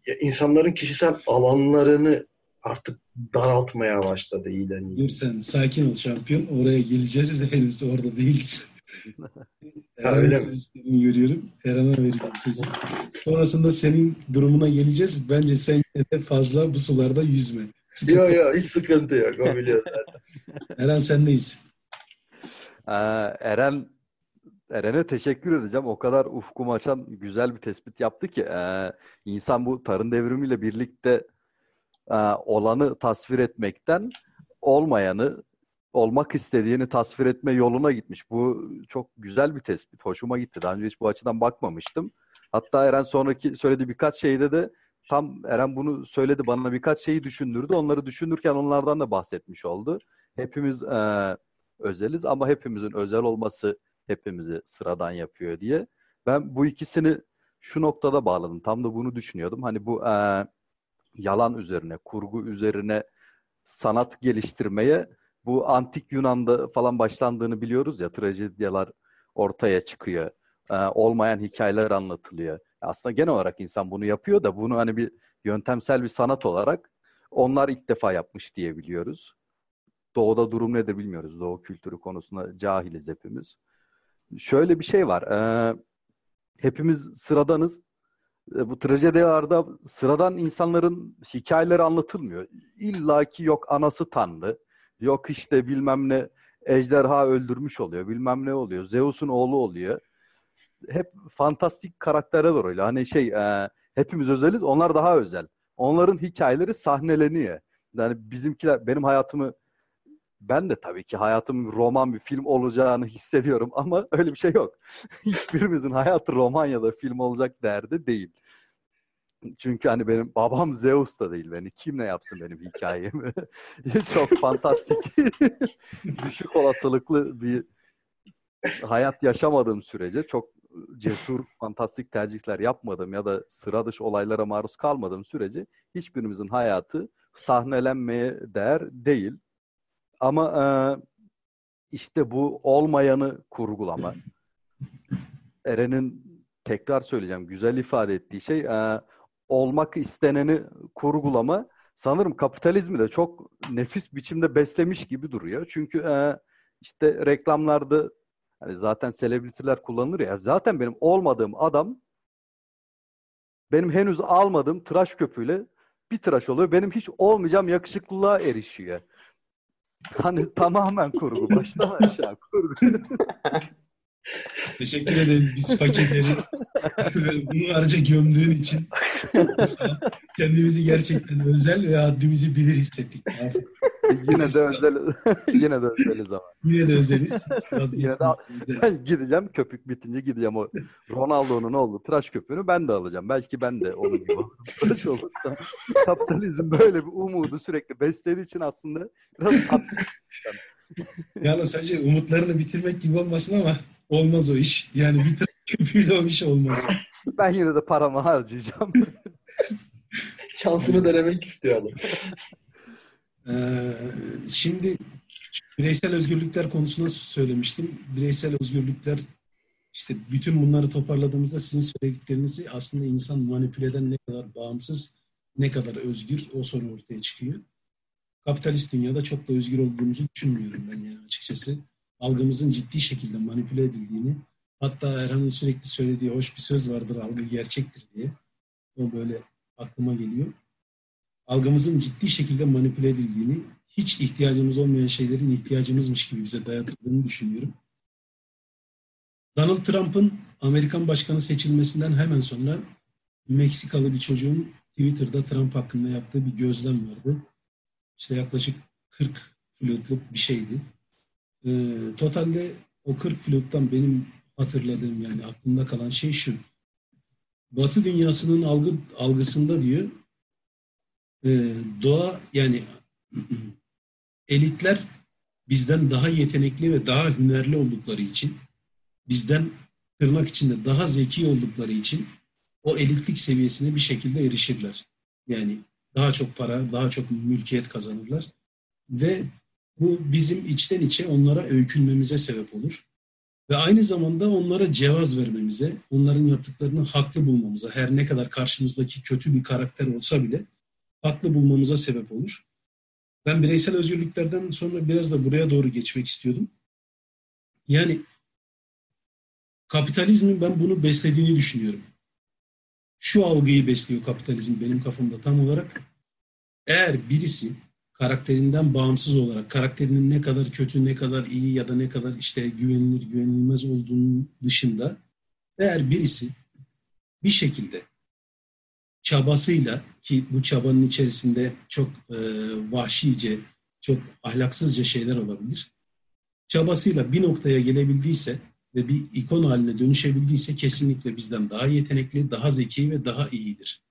Ya insanların kişisel alanlarını artık daraltmaya başladı iyiden iyi. Dur sen sakin ol şampiyon. Oraya geleceğiz. Henüz orada değiliz. [LAUGHS] öyle mi? Görüyorum. Eren'e vereceğim sözü. Sonrasında senin durumuna geleceğiz. Bence sen de fazla bu sularda yüzme. Yok yok hiç sıkıntı yok. O biliyor zaten. [LAUGHS] Eren sendeyiz. Ee, Eren Eren'e teşekkür edeceğim. O kadar ufkumu açan güzel bir tespit yaptı ki e, insan bu tarım devrimiyle birlikte e, olanı tasvir etmekten olmayanı, olmak istediğini tasvir etme yoluna gitmiş. Bu çok güzel bir tespit. Hoşuma gitti. Daha önce hiç bu açıdan bakmamıştım. Hatta Eren sonraki söylediği birkaç şeyde de tam Eren bunu söyledi bana birkaç şeyi düşündürdü. Onları düşünürken onlardan da bahsetmiş oldu. Hepimiz e, özeliz ama hepimizin özel olması hepimizi sıradan yapıyor diye. Ben bu ikisini şu noktada bağladım. Tam da bunu düşünüyordum. Hani bu e, yalan üzerine, kurgu üzerine sanat geliştirmeye bu antik Yunan'da falan başlandığını biliyoruz ya. Trajedyalar ortaya çıkıyor. E, olmayan hikayeler anlatılıyor. Aslında genel olarak insan bunu yapıyor da bunu hani bir yöntemsel bir sanat olarak onlar ilk defa yapmış diye biliyoruz. Doğuda durum nedir bilmiyoruz. Doğu kültürü konusunda cahiliz hepimiz. Şöyle bir şey var. E, hepimiz sıradanız. E, bu trajedilerde sıradan insanların hikayeleri anlatılmıyor. İlla ki yok anası tanrı, yok işte bilmem ne ejderha öldürmüş oluyor, bilmem ne oluyor, Zeus'un oğlu oluyor. Hep fantastik karakterler öyle. Hani şey e, hepimiz özeliz, onlar daha özel. Onların hikayeleri sahneleniyor. Yani bizimkiler, benim hayatımı ben de tabii ki hayatım roman bir film olacağını hissediyorum [LAUGHS] ama öyle bir şey yok. [LAUGHS] Hiçbirimizin hayatı roman ya da film olacak derdi değil. Çünkü hani benim babam Zeus da değil beni. Kim ne yapsın benim hikayemi? [LAUGHS] Çok fantastik. Düşük olasılıklı bir hayat yaşamadığım sürece çok cesur, fantastik tercihler yapmadığım ya da sıra dışı olaylara maruz kalmadığım sürece hiçbirimizin hayatı sahnelenmeye değer değil. Ama e, işte bu olmayanı kurgulama. [LAUGHS] Eren'in tekrar söyleyeceğim güzel ifade ettiği şey e, olmak isteneni kurgulama sanırım kapitalizmi de çok nefis biçimde beslemiş gibi duruyor. Çünkü e, işte reklamlarda hani zaten selebritiler kullanılır ya zaten benim olmadığım adam benim henüz almadığım tıraş köpüğüyle bir tıraş oluyor. Benim hiç olmayacağım yakışıklılığa erişiyor. Hani [LAUGHS] tamamen kurgu. Baştan aşağı kurgu. [LAUGHS] Teşekkür ederiz biz fakirleri. Bunu ayrıca gömdüğün için kendimizi gerçekten özel ve haddimizi bilir hissettik. yine de özel yine de özeliz ama. Yine de özeliz. Biraz yine de ben gideceğim köpük bitince gideceğim o Ronaldo'nun oldu tıraş köpüğünü ben de alacağım. Belki ben de onun gibi tıraş olursam. Kapitalizm böyle bir umudu sürekli beslediği için aslında biraz Yalnız sadece umutlarını bitirmek gibi olmasın ama olmaz o iş. Yani bir [LAUGHS] köpüğüyle o iş olmaz. [LAUGHS] Ben yine de paramı harcayacağım. [LAUGHS] Şansını denemek istiyor adam. Ee, şimdi bireysel özgürlükler konusunda söylemiştim. Bireysel özgürlükler işte bütün bunları toparladığımızda sizin söylediklerinizi aslında insan manipüle eden ne kadar bağımsız, ne kadar özgür o soru ortaya çıkıyor. Kapitalist dünyada çok da özgür olduğumuzu düşünmüyorum ben yani açıkçası. Algımızın ciddi şekilde manipüle edildiğini, hatta Erhan'ın sürekli söylediği hoş bir söz vardır, algı gerçektir diye. O böyle aklıma geliyor algımızın ciddi şekilde manipüle edildiğini, hiç ihtiyacımız olmayan şeylerin ihtiyacımızmış gibi bize dayatıldığını düşünüyorum. Donald Trump'ın Amerikan başkanı seçilmesinden hemen sonra Meksikalı bir çocuğun Twitter'da Trump hakkında yaptığı bir gözlem vardı. İşte yaklaşık 40 flutluk bir şeydi. Ee, totalde o 40 fluttan benim hatırladığım yani aklımda kalan şey şu. Batı dünyasının algı algısında diyor e, doğa yani [CLEARS THROAT] elitler bizden daha yetenekli ve daha hünerli oldukları için bizden tırnak içinde daha zeki oldukları için o elitlik seviyesine bir şekilde erişirler. Yani daha çok para, daha çok mülkiyet kazanırlar ve bu bizim içten içe onlara öykünmemize sebep olur. Ve aynı zamanda onlara cevaz vermemize, onların yaptıklarını haklı bulmamıza, her ne kadar karşımızdaki kötü bir karakter olsa bile haklı bulmamıza sebep olur. Ben bireysel özgürlüklerden sonra biraz da buraya doğru geçmek istiyordum. Yani kapitalizmin ben bunu beslediğini düşünüyorum. Şu algıyı besliyor kapitalizm benim kafamda tam olarak. Eğer birisi karakterinden bağımsız olarak karakterinin ne kadar kötü, ne kadar iyi ya da ne kadar işte güvenilir, güvenilmez olduğunun dışında eğer birisi bir şekilde çabasıyla ki bu çabanın içerisinde çok e, vahşice, çok ahlaksızca şeyler olabilir. Çabasıyla bir noktaya gelebildiyse ve bir ikon haline dönüşebildiyse kesinlikle bizden daha yetenekli, daha zeki ve daha iyidir.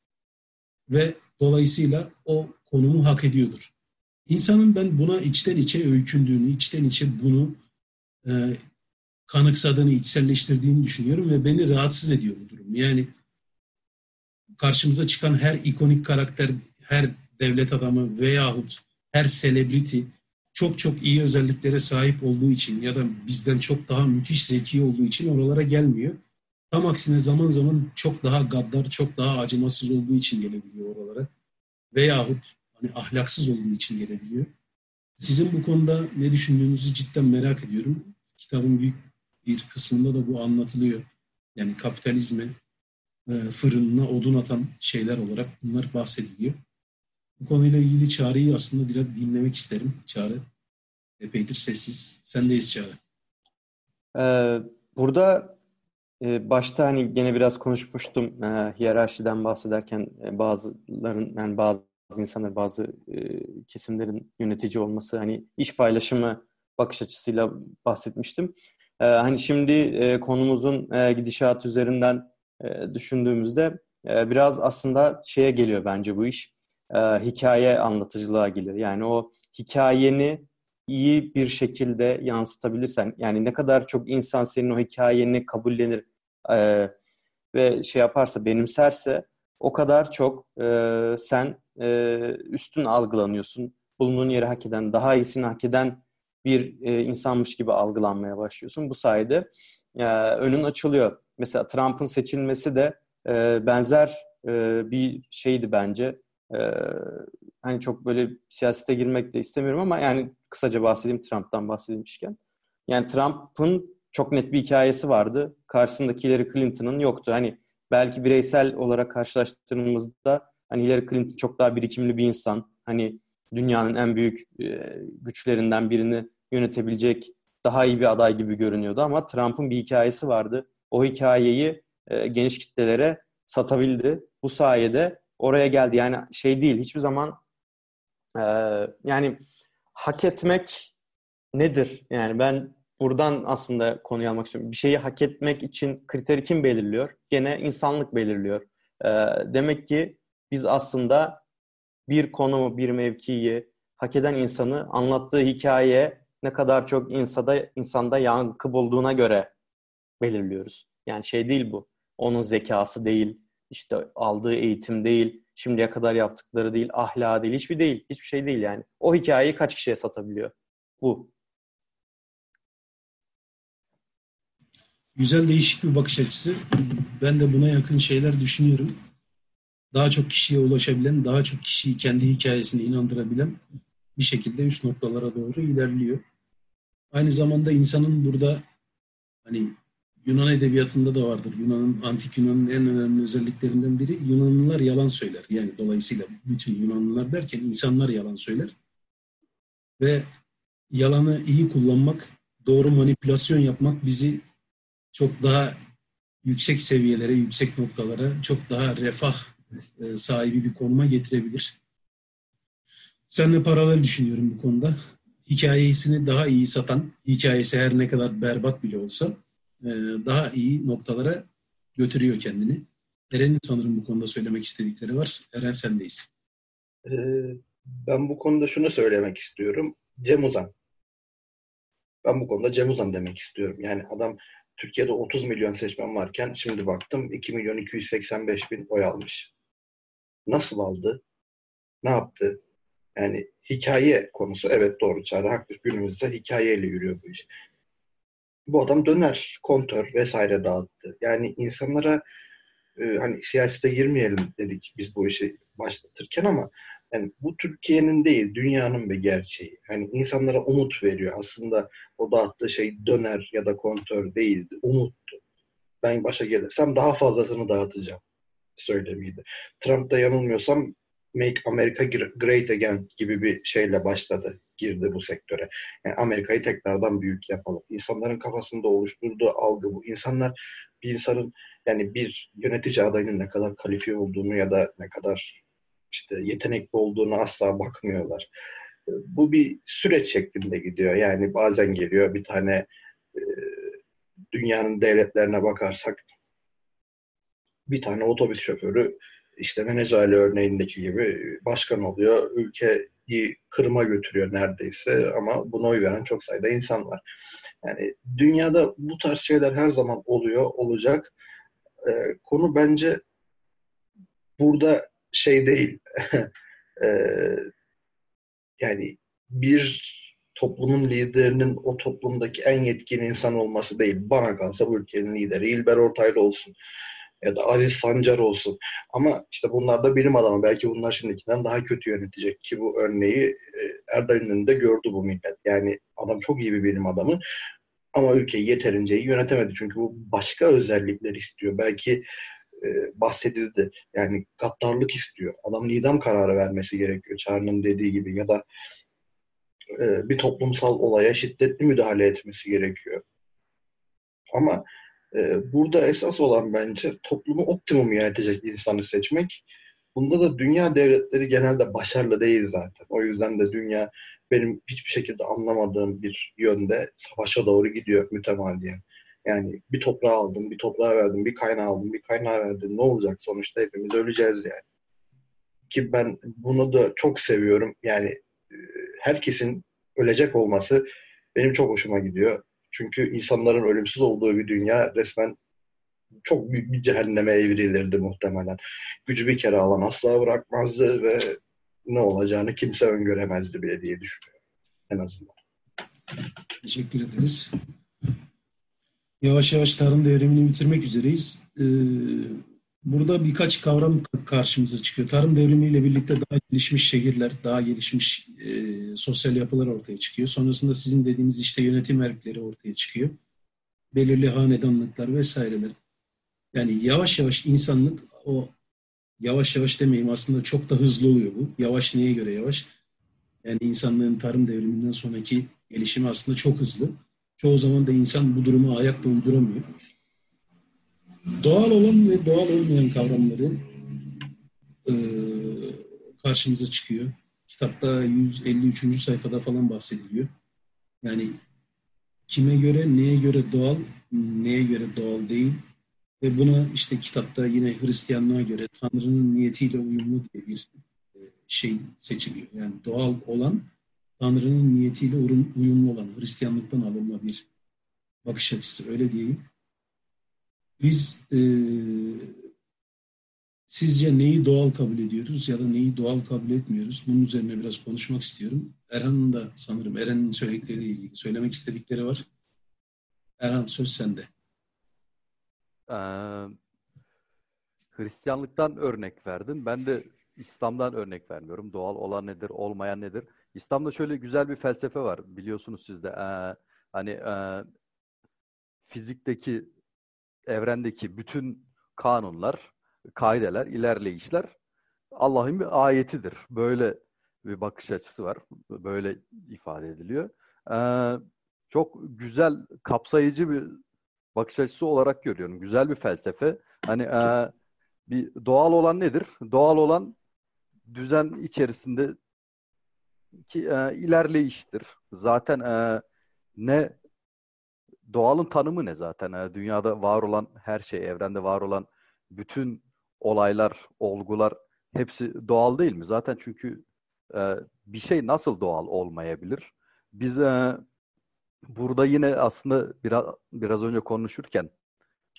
Ve dolayısıyla o konumu hak ediyordur. İnsanın ben buna içten içe öykündüğünü, içten içe bunu e, kanıksadığını, içselleştirdiğini düşünüyorum ve beni rahatsız ediyor bu durum. Yani karşımıza çıkan her ikonik karakter, her devlet adamı veyahut her selebriti çok çok iyi özelliklere sahip olduğu için ya da bizden çok daha müthiş zeki olduğu için oralara gelmiyor. Tam aksine zaman zaman çok daha gaddar, çok daha acımasız olduğu için gelebiliyor oralara. Veyahut hani ahlaksız olduğu için gelebiliyor. Sizin bu konuda ne düşündüğünüzü cidden merak ediyorum. Kitabın büyük bir kısmında da bu anlatılıyor. Yani kapitalizme, e, fırınına odun atan şeyler olarak bunlar bahsediliyor. Bu konuyla ilgili Çağrı'yı aslında biraz dinlemek isterim. Çağrı epeydir sessiz. Sendeyiz Çağrı. Ee, burada e, başta hani gene biraz konuşmuştum e, hiyerarşiden bahsederken e, bazıların yani bazı insanlar bazı e, kesimlerin yönetici olması hani iş paylaşımı bakış açısıyla bahsetmiştim. E, hani şimdi e, konumuzun e, gidişatı üzerinden e, düşündüğümüzde e, biraz aslında şeye geliyor bence bu iş. E, hikaye anlatıcılığa geliyor. Yani o hikayeni iyi bir şekilde yansıtabilirsen yani ne kadar çok insan senin o hikayeni kabullenir e, ve şey yaparsa benimserse o kadar çok e, sen e, üstün algılanıyorsun. Bulunduğun yeri hak eden, daha iyisini hak eden bir e, insanmış gibi algılanmaya başlıyorsun. Bu sayede e, önün açılıyor. Mesela Trump'ın seçilmesi de e, benzer e, bir şeydi bence. E, hani çok böyle siyasete girmek de istemiyorum ama yani kısaca bahsedeyim Trump'tan bahsedilmişken. Yani Trump'ın çok net bir hikayesi vardı. Karşısındaki Hillary Clinton'ın yoktu. Hani belki bireysel olarak karşılaştırdığımızda hani Hillary Clinton çok daha birikimli bir insan. Hani dünyanın en büyük e, güçlerinden birini yönetebilecek daha iyi bir aday gibi görünüyordu ama Trump'ın bir hikayesi vardı. O hikayeyi e, geniş kitlelere satabildi. Bu sayede oraya geldi. Yani şey değil hiçbir zaman e, yani hak etmek nedir? Yani ben buradan aslında konuyu almak istiyorum. Bir şeyi hak etmek için kriteri kim belirliyor? Gene insanlık belirliyor. E, demek ki biz aslında bir konumu, bir mevkiyi hak eden insanı anlattığı hikaye ne kadar çok insada, insanda yankı bulduğuna göre belirliyoruz. Yani şey değil bu. Onun zekası değil, işte aldığı eğitim değil, şimdiye kadar yaptıkları değil, ahlakı değil, hiçbir değil. Hiçbir şey değil yani. O hikayeyi kaç kişiye satabiliyor? Bu. Güzel değişik bir bakış açısı. Ben de buna yakın şeyler düşünüyorum. Daha çok kişiye ulaşabilen, daha çok kişiyi kendi hikayesine inandırabilen bir şekilde üst noktalara doğru ilerliyor. Aynı zamanda insanın burada hani Yunan edebiyatında da vardır. Yunan'ın antik Yunan'ın en önemli özelliklerinden biri Yunanlılar yalan söyler. Yani dolayısıyla bütün Yunanlılar derken insanlar yalan söyler. Ve yalanı iyi kullanmak, doğru manipülasyon yapmak bizi çok daha yüksek seviyelere, yüksek noktalara, çok daha refah e, sahibi bir konuma getirebilir. Seninle paralel düşünüyorum bu konuda. Hikayesini daha iyi satan, hikayesi her ne kadar berbat bile olsa e, daha iyi noktalara götürüyor kendini. Eren'in sanırım bu konuda söylemek istedikleri var. Eren sendeyiz. Ee, ben bu konuda şunu söylemek istiyorum. Cem Uzan. Ben bu konuda Cem Uzan demek istiyorum. Yani adam Türkiye'de 30 milyon seçmen varken şimdi baktım 2 milyon 285 bin oy almış. Nasıl aldı? Ne yaptı? Yani hikaye konusu evet doğru Çağrı haklı. Günümüzde hikayeyle yürüyor bu iş. Bu adam döner, kontör vesaire dağıttı. Yani insanlara e, hani siyasete girmeyelim dedik biz bu işi başlatırken ama yani bu Türkiye'nin değil, dünyanın bir gerçeği. Yani insanlara umut veriyor. Aslında o dağıttığı şey döner ya da kontör değildi, umuttu. Ben başa gelirsem daha fazlasını dağıtacağım söylemiydi. Trump da yanılmıyorsam Make America Great Again gibi bir şeyle başladı, girdi bu sektöre. Yani Amerika'yı tekrardan büyük yapalım. İnsanların kafasında oluşturduğu algı bu. İnsanlar bir insanın yani bir yönetici adayının ne kadar kalifiye olduğunu ya da ne kadar işte yetenekli olduğunu asla bakmıyorlar. Bu bir süreç şeklinde gidiyor. Yani bazen geliyor bir tane e, dünyanın devletlerine bakarsak bir tane otobüs şoförü işte Venezuela örneğindeki gibi başkan oluyor. Ülkeyi kırıma götürüyor neredeyse ama buna oy veren çok sayıda insan var. Yani dünyada bu tarz şeyler her zaman oluyor, olacak. Ee, konu bence burada şey değil. [LAUGHS] ee, yani bir toplumun liderinin o toplumdaki en yetkin insan olması değil. Bana kalsa bu ülkenin lideri İlber Ortaylı olsun ya da Aziz Sancar olsun. Ama işte bunlar da bilim adamı. Belki bunlar şimdikinden daha kötü yönetecek ki bu örneği e, Erdal'in önünde gördü bu millet. Yani adam çok iyi bir bilim adamı ama ülkeyi yeterince iyi yönetemedi. Çünkü bu başka özellikler istiyor. Belki e, bahsedildi. Yani gaddarlık istiyor. Adamın idam kararı vermesi gerekiyor. Çağrı'nın dediği gibi ya da e, bir toplumsal olaya şiddetli müdahale etmesi gerekiyor. Ama ee, burada esas olan bence toplumu optimum yönetecek insanı seçmek. Bunda da dünya devletleri genelde başarılı değil zaten. O yüzden de dünya benim hiçbir şekilde anlamadığım bir yönde savaşa doğru gidiyor mütemadiyen. Yani bir toprağı aldın, bir toprağa verdin, bir kaynağı aldın, bir kaynağı verdin. Ne olacak sonuçta hepimiz öleceğiz yani. Ki ben bunu da çok seviyorum. Yani e, herkesin ölecek olması benim çok hoşuma gidiyor. Çünkü insanların ölümsüz olduğu bir dünya resmen çok büyük bir cehenneme evrilirdi muhtemelen. Gücü bir kere alan asla bırakmazdı ve ne olacağını kimse öngöremezdi bile diye düşünüyorum. En azından. Teşekkür ederiz. Yavaş yavaş tarım devrimini bitirmek üzereyiz. Ee, burada birkaç kavram karşımıza çıkıyor. Tarım devrimiyle birlikte daha gelişmiş şehirler, daha gelişmiş e, sosyal yapılar ortaya çıkıyor. Sonrasında sizin dediğiniz işte yönetim erkleri ortaya çıkıyor. Belirli hanedanlıklar vesaireler. Yani yavaş yavaş insanlık o yavaş yavaş demeyeyim aslında çok da hızlı oluyor bu. Yavaş neye göre yavaş? Yani insanlığın tarım devriminden sonraki gelişimi aslında çok hızlı. Çoğu zaman da insan bu durumu ayakta uyduramıyor. Doğal olan ve doğal olmayan kavramları e, karşımıza çıkıyor. Kitapta 153. sayfada falan bahsediliyor. Yani kime göre, neye göre doğal, neye göre doğal değil. Ve buna işte kitapta yine Hristiyanlığa göre Tanrı'nın niyetiyle uyumlu diye bir e, şey seçiliyor. Yani doğal olan Tanrı'nın niyetiyle uyumlu olan Hristiyanlıktan alınma bir bakış açısı öyle diyeyim. Biz e, sizce neyi doğal kabul ediyoruz ya da neyi doğal kabul etmiyoruz? Bunun üzerine biraz konuşmak istiyorum. Erhan'ın da sanırım Eren'in söyledikleriyle ilgili söylemek istedikleri var. Erhan söz sende. Ee, Hristiyanlıktan örnek verdin. Ben de İslam'dan örnek vermiyorum. Doğal olan nedir, olmayan nedir? İslam'da şöyle güzel bir felsefe var. Biliyorsunuz siz de. Ee, hani e, fizikteki, evrendeki bütün kanunlar, kaideler, ilerleyişler Allah'ın bir ayetidir. Böyle bir bakış açısı var. Böyle ifade ediliyor. Ee, çok güzel, kapsayıcı bir bakış açısı olarak görüyorum. Güzel bir felsefe. Hani e, bir doğal olan nedir? Doğal olan düzen içerisinde ki e, ilerleyiştir. Zaten e, ne doğalın tanımı ne zaten? E, dünyada var olan her şey, evrende var olan bütün olaylar, olgular hepsi doğal değil mi? Zaten çünkü e, bir şey nasıl doğal olmayabilir? Biz e, burada yine aslında biraz biraz önce konuşurken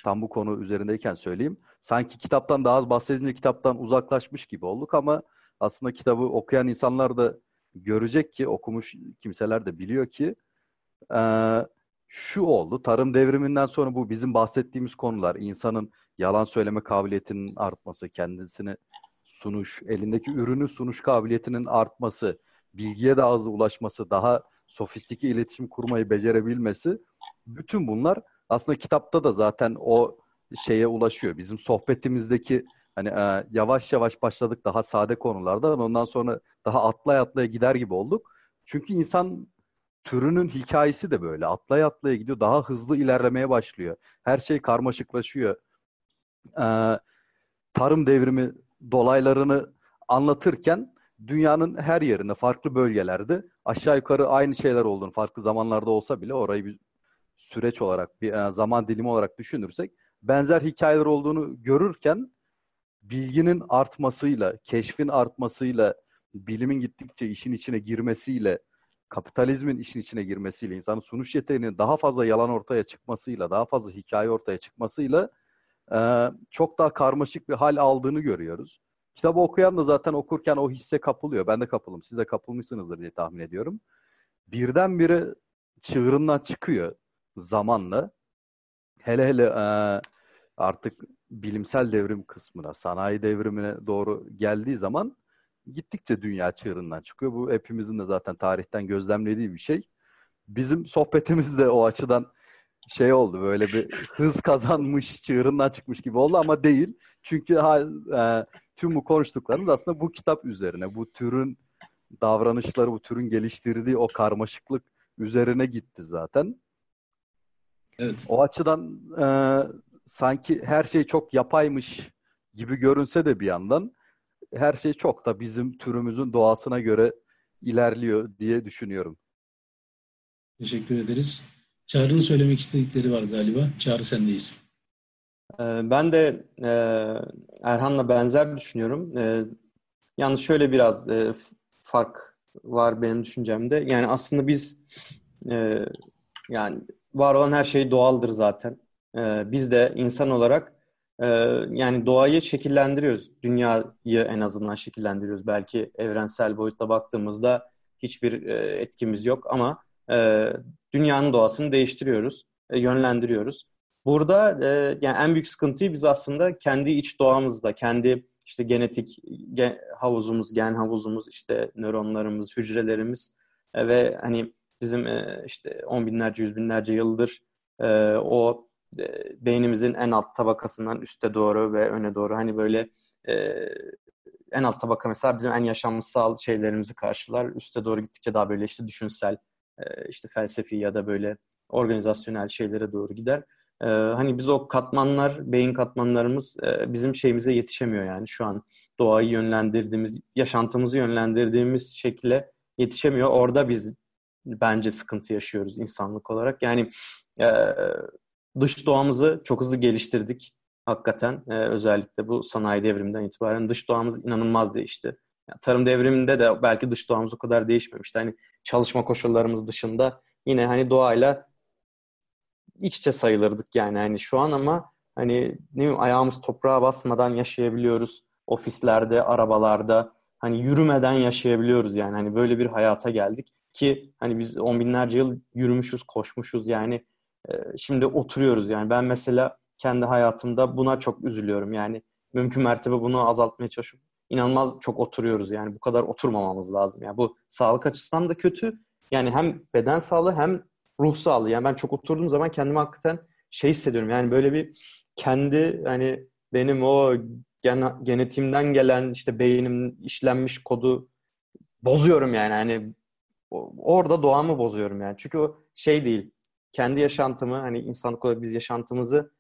tam bu konu üzerindeyken söyleyeyim. Sanki kitaptan daha az bahsedince kitaptan uzaklaşmış gibi olduk ama aslında kitabı okuyan insanlar da görecek ki okumuş kimseler de biliyor ki e, şu oldu. Tarım devriminden sonra bu bizim bahsettiğimiz konular insanın yalan söyleme kabiliyetinin artması, kendisini sunuş, elindeki ürünü sunuş kabiliyetinin artması, bilgiye daha hızlı ulaşması, daha sofistike iletişim kurmayı becerebilmesi bütün bunlar aslında kitapta da zaten o şeye ulaşıyor. Bizim sohbetimizdeki hani e, yavaş yavaş başladık daha sade konularda ondan sonra daha atlay atlaya gider gibi olduk. Çünkü insan türünün hikayesi de böyle. Atlay atlaya gidiyor. Daha hızlı ilerlemeye başlıyor. Her şey karmaşıklaşıyor. Ee, tarım devrimi dolaylarını anlatırken dünyanın her yerinde, farklı bölgelerde aşağı yukarı aynı şeyler olduğunu, farklı zamanlarda olsa bile orayı bir süreç olarak, bir zaman dilimi olarak düşünürsek benzer hikayeler olduğunu görürken bilginin artmasıyla, keşfin artmasıyla, bilimin gittikçe işin içine girmesiyle, kapitalizmin işin içine girmesiyle, insanın sunuş yeteneğinin daha fazla yalan ortaya çıkmasıyla, daha fazla hikaye ortaya çıkmasıyla e, çok daha karmaşık bir hal aldığını görüyoruz. Kitabı okuyan da zaten okurken o hisse kapılıyor. Ben de kapılım. Siz de kapılmışsınızdır diye tahmin ediyorum. Birdenbire çığırından çıkıyor zamanla. Hele hele e, artık bilimsel devrim kısmına, sanayi devrimine doğru geldiği zaman gittikçe dünya çığırından çıkıyor. Bu hepimizin de zaten tarihten gözlemlediği bir şey. Bizim sohbetimiz de o açıdan şey oldu böyle bir hız kazanmış, çığırından çıkmış gibi oldu ama değil. Çünkü ha, e, tüm bu konuştuklarımız aslında bu kitap üzerine, bu türün davranışları, bu türün geliştirdiği o karmaşıklık üzerine gitti zaten. Evet. O açıdan e, sanki her şey çok yapaymış gibi görünse de bir yandan her şey çok da bizim türümüzün doğasına göre ilerliyor diye düşünüyorum. Teşekkür ederiz. Çağrı'nın söylemek istedikleri var galiba. Çağrı sendeyiz. Ee, ben de e, Erhan'la benzer düşünüyorum. E, yalnız şöyle biraz e, fark var benim düşüncemde. Yani aslında biz yani var olan her şey doğaldır zaten. E, biz de insan olarak e, yani doğayı şekillendiriyoruz. Dünyayı en azından şekillendiriyoruz. Belki evrensel boyutta baktığımızda hiçbir e, etkimiz yok ama e, dünyanın doğasını değiştiriyoruz, yönlendiriyoruz. Burada yani en büyük sıkıntıyı biz aslında kendi iç doğamızda, kendi işte genetik gen, havuzumuz, gen havuzumuz, işte nöronlarımız, hücrelerimiz ve hani bizim işte on binlerce, yüz binlerce yıldır o e, beynimizin en alt tabakasından üste doğru ve öne doğru hani böyle e, en alt tabaka mesela bizim en yaşamsal şeylerimizi karşılar. Üste doğru gittikçe daha böyle işte düşünsel, e, işte felsefi ya da böyle organizasyonel şeylere doğru gider. E, hani biz o katmanlar, beyin katmanlarımız e, bizim şeyimize yetişemiyor yani şu an doğayı yönlendirdiğimiz, yaşantımızı yönlendirdiğimiz şekilde yetişemiyor. Orada biz bence sıkıntı yaşıyoruz insanlık olarak. Yani dış doğamızı çok hızlı geliştirdik hakikaten. özellikle bu sanayi devriminden itibaren dış doğamız inanılmaz değişti. Yani tarım devriminde de belki dış doğamız o kadar değişmemişti. Hani çalışma koşullarımız dışında yine hani doğayla iç içe sayılırdık yani hani şu an ama hani ne bileyim ayağımız toprağa basmadan yaşayabiliyoruz. Ofislerde, arabalarda hani yürümeden yaşayabiliyoruz yani hani böyle bir hayata geldik ki hani biz on binlerce yıl yürümüşüz, koşmuşuz yani e, şimdi oturuyoruz yani ben mesela kendi hayatımda buna çok üzülüyorum yani mümkün mertebe bunu azaltmaya çalışıyorum. İnanılmaz çok oturuyoruz yani bu kadar oturmamamız lazım yani bu sağlık açısından da kötü yani hem beden sağlığı hem ruh sağlığı. Yani ben çok oturduğum zaman kendimi hakikaten şey hissediyorum. Yani böyle bir kendi hani benim o gen genetiğimden gelen işte beynim işlenmiş kodu bozuyorum yani. Hani orada doğamı bozuyorum yani. Çünkü o şey değil. Kendi yaşantımı hani insanlık olarak biz yaşantımızı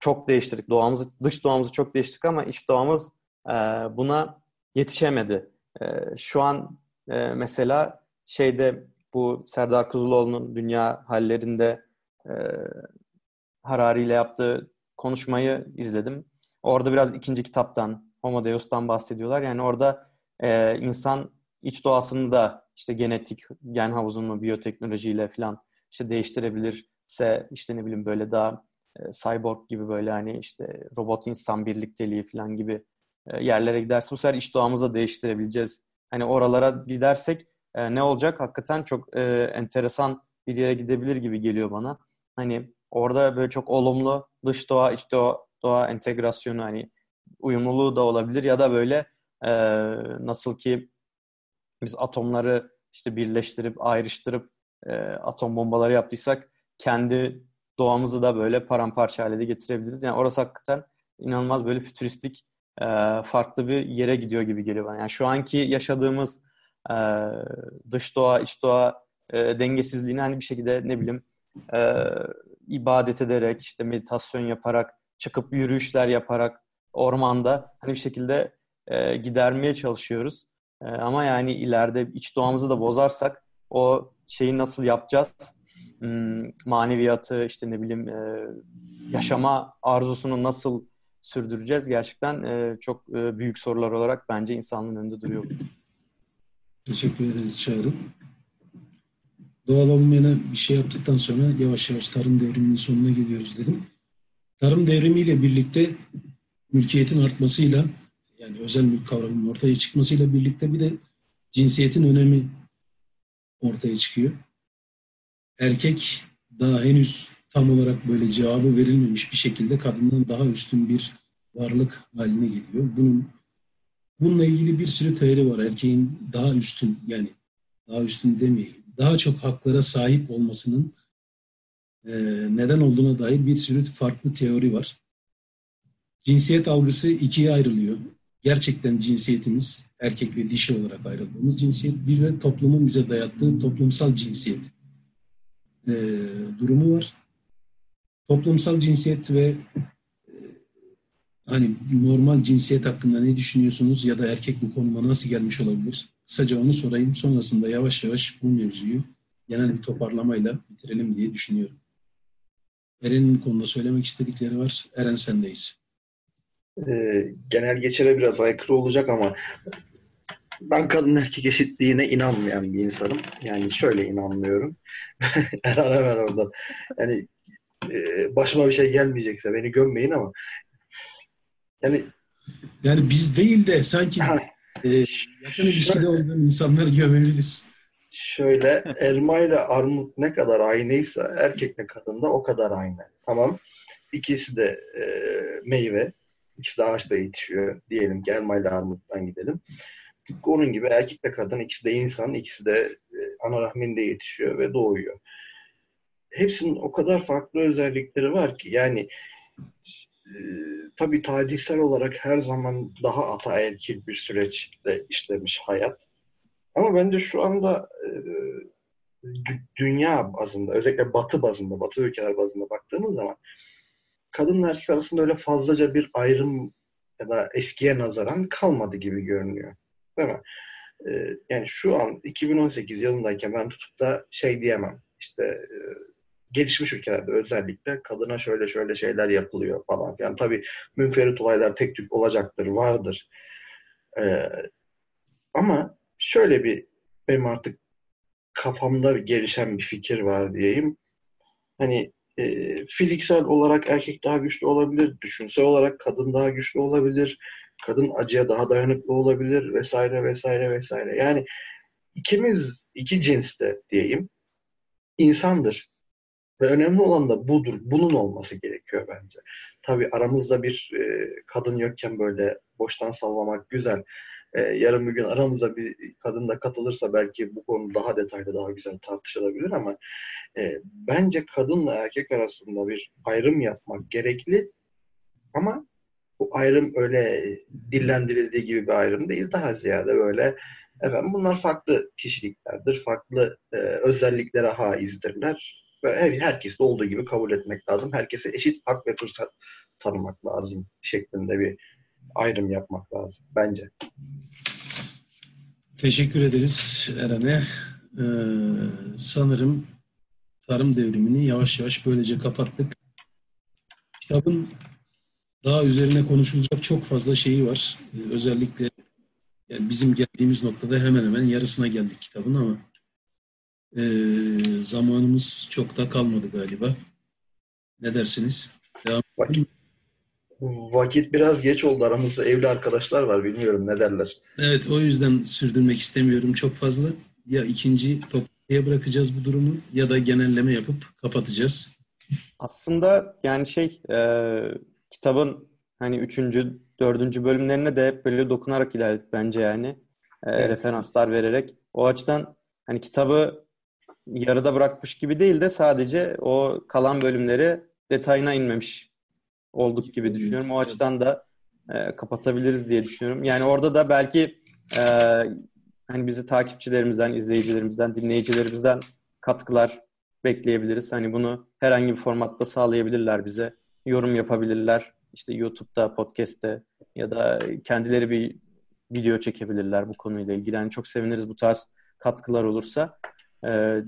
çok değiştirdik. Doğamızı, dış doğamızı çok değiştirdik ama iç doğamız e, buna yetişemedi. E, şu an e, mesela şeyde bu Serdar Kuzuloğlu'nun dünya hallerinde e, Harari ile yaptığı konuşmayı izledim. Orada biraz ikinci kitaptan, Homo Deus'tan bahsediyorlar. Yani orada e, insan iç doğasını da işte genetik, gen havuzunu biyoteknolojiyle falan işte değiştirebilirse işte ne bileyim böyle daha e, cyborg gibi böyle hani işte robot insan birlikteliği falan gibi e, yerlere giderse bu sefer iç doğamızı değiştirebileceğiz. Hani oralara gidersek e, ne olacak? Hakikaten çok e, enteresan bir yere gidebilir gibi geliyor bana. Hani orada böyle çok olumlu dış doğa, iç doğa, doğa entegrasyonu hani uyumluluğu da olabilir ya da böyle e, nasıl ki biz atomları işte birleştirip ayrıştırıp e, atom bombaları yaptıysak kendi doğamızı da böyle paramparça hale de getirebiliriz. Yani orası hakikaten inanılmaz böyle fütüristik e, farklı bir yere gidiyor gibi geliyor bana. Yani şu anki yaşadığımız e, dış doğa, iç doğa e, dengesizliğini hani bir şekilde ne bileyim e, ibadet ederek, işte meditasyon yaparak, çıkıp yürüyüşler yaparak ormanda hani bir şekilde e, gidermeye çalışıyoruz. E, ama yani ileride iç doğamızı da bozarsak o şeyi nasıl yapacağız? Hmm, maneviyatı, işte ne bileyim e, yaşama arzusunu nasıl sürdüreceğiz? Gerçekten e, çok e, büyük sorular olarak bence insanlığın önünde duruyor. Teşekkür ederiz Çağrı. Doğal olmayana bir şey yaptıktan sonra yavaş yavaş tarım devriminin sonuna geliyoruz dedim. Tarım devrimiyle birlikte mülkiyetin artmasıyla yani özel mülk kavramının ortaya çıkmasıyla birlikte bir de cinsiyetin önemi ortaya çıkıyor. Erkek daha henüz tam olarak böyle cevabı verilmemiş bir şekilde kadından daha üstün bir varlık haline geliyor. Bunun Bununla ilgili bir sürü teori var. Erkeğin daha üstün yani daha üstün demeyeyim. Daha çok haklara sahip olmasının e, neden olduğuna dair bir sürü farklı teori var. Cinsiyet algısı ikiye ayrılıyor. Gerçekten cinsiyetimiz erkek ve dişi olarak ayrıldığımız cinsiyet. Bir de toplumun bize dayattığı toplumsal cinsiyet e, durumu var. Toplumsal cinsiyet ve hani normal cinsiyet hakkında ne düşünüyorsunuz ya da erkek bu konuma nasıl gelmiş olabilir? Kısaca onu sorayım. Sonrasında yavaş yavaş bu mevzuyu genel bir toparlamayla bitirelim diye düşünüyorum. Eren'in konuda söylemek istedikleri var. Eren sendeyiz. Ee, genel geçere biraz aykırı olacak ama ben kadın erkek eşitliğine inanmayan bir insanım. Yani şöyle inanmıyorum. [LAUGHS] Erhan hemen orada. Yani e, başıma bir şey gelmeyecekse beni gömmeyin ama yani Yani biz değil de sanki e, yakın ilişkide olan insanlar gömebilir. Şöyle elma ile armut ne kadar aynıysa erkekle kadın da o kadar aynı. Tamam. İkisi de e, meyve. İkisi de ağaçta yetişiyor. Diyelim ki elma ile armuttan gidelim. Onun gibi erkekle kadın ikisi de insan, ikisi de e, ana rahminde yetişiyor ve doğuyor. Hepsinin o kadar farklı özellikleri var ki yani e, tabii tarihsel olarak her zaman daha ataerkil bir süreçle işlemiş hayat. Ama bence şu anda e, dünya bazında, özellikle batı bazında, batı ülkeler bazında baktığımız zaman kadınla erkek arasında öyle fazlaca bir ayrım ya da eskiye nazaran kalmadı gibi görünüyor. Değil mi? E, yani şu an 2018 yılındayken ben tutup da şey diyemem. İşte e, gelişmiş ülkelerde özellikle kadına şöyle şöyle şeyler yapılıyor falan Yani Tabii münferit olaylar tek tük olacaktır, vardır. Ee, ama şöyle bir benim artık kafamda gelişen bir fikir var diyeyim. Hani e, fiziksel olarak erkek daha güçlü olabilir, düşünsel olarak kadın daha güçlü olabilir, kadın acıya daha dayanıklı olabilir vesaire vesaire vesaire. Yani ikimiz iki cinste diyeyim insandır. Ve önemli olan da budur. Bunun olması gerekiyor bence. Tabii aramızda bir e, kadın yokken böyle boştan sallamak güzel. E, yarın bir gün aramıza bir kadın da katılırsa belki bu konu daha detaylı, daha güzel tartışılabilir ama e, bence kadınla erkek arasında bir ayrım yapmak gerekli ama bu ayrım öyle dillendirildiği gibi bir ayrım değil. Daha ziyade böyle efendim bunlar farklı kişiliklerdir, farklı e, özelliklere haizdirler ve her, herkes de olduğu gibi kabul etmek lazım. Herkese eşit hak ve fırsat tanımak lazım şeklinde bir ayrım yapmak lazım bence. Teşekkür ederiz Eren'e. Ee, sanırım tarım devrimini yavaş yavaş böylece kapattık. Kitabın daha üzerine konuşulacak çok fazla şeyi var. Ee, özellikle yani bizim geldiğimiz noktada hemen hemen yarısına geldik kitabın ama e, zamanımız çok da kalmadı galiba. Ne dersiniz? Devam Vakit, vakit biraz geç oldu. Aramızda evli arkadaşlar var. Bilmiyorum ne derler. Evet o yüzden sürdürmek istemiyorum çok fazla. Ya ikinci toplantıya bırakacağız bu durumu ya da genelleme yapıp kapatacağız. Aslında yani şey e, kitabın hani üçüncü, dördüncü bölümlerine de hep böyle dokunarak ilerledik bence yani. E, evet. Referanslar vererek. O açıdan hani kitabı yarıda bırakmış gibi değil de sadece o kalan bölümleri detayına inmemiş olduk gibi düşünüyorum. O açıdan da e, kapatabiliriz diye düşünüyorum. Yani orada da belki e, hani bizi takipçilerimizden, izleyicilerimizden, dinleyicilerimizden katkılar bekleyebiliriz. Hani bunu herhangi bir formatta sağlayabilirler bize. Yorum yapabilirler. İşte YouTube'da, podcast'te ya da kendileri bir video çekebilirler bu konuyla ilgili. Yani çok seviniriz bu tarz katkılar olursa. Ee,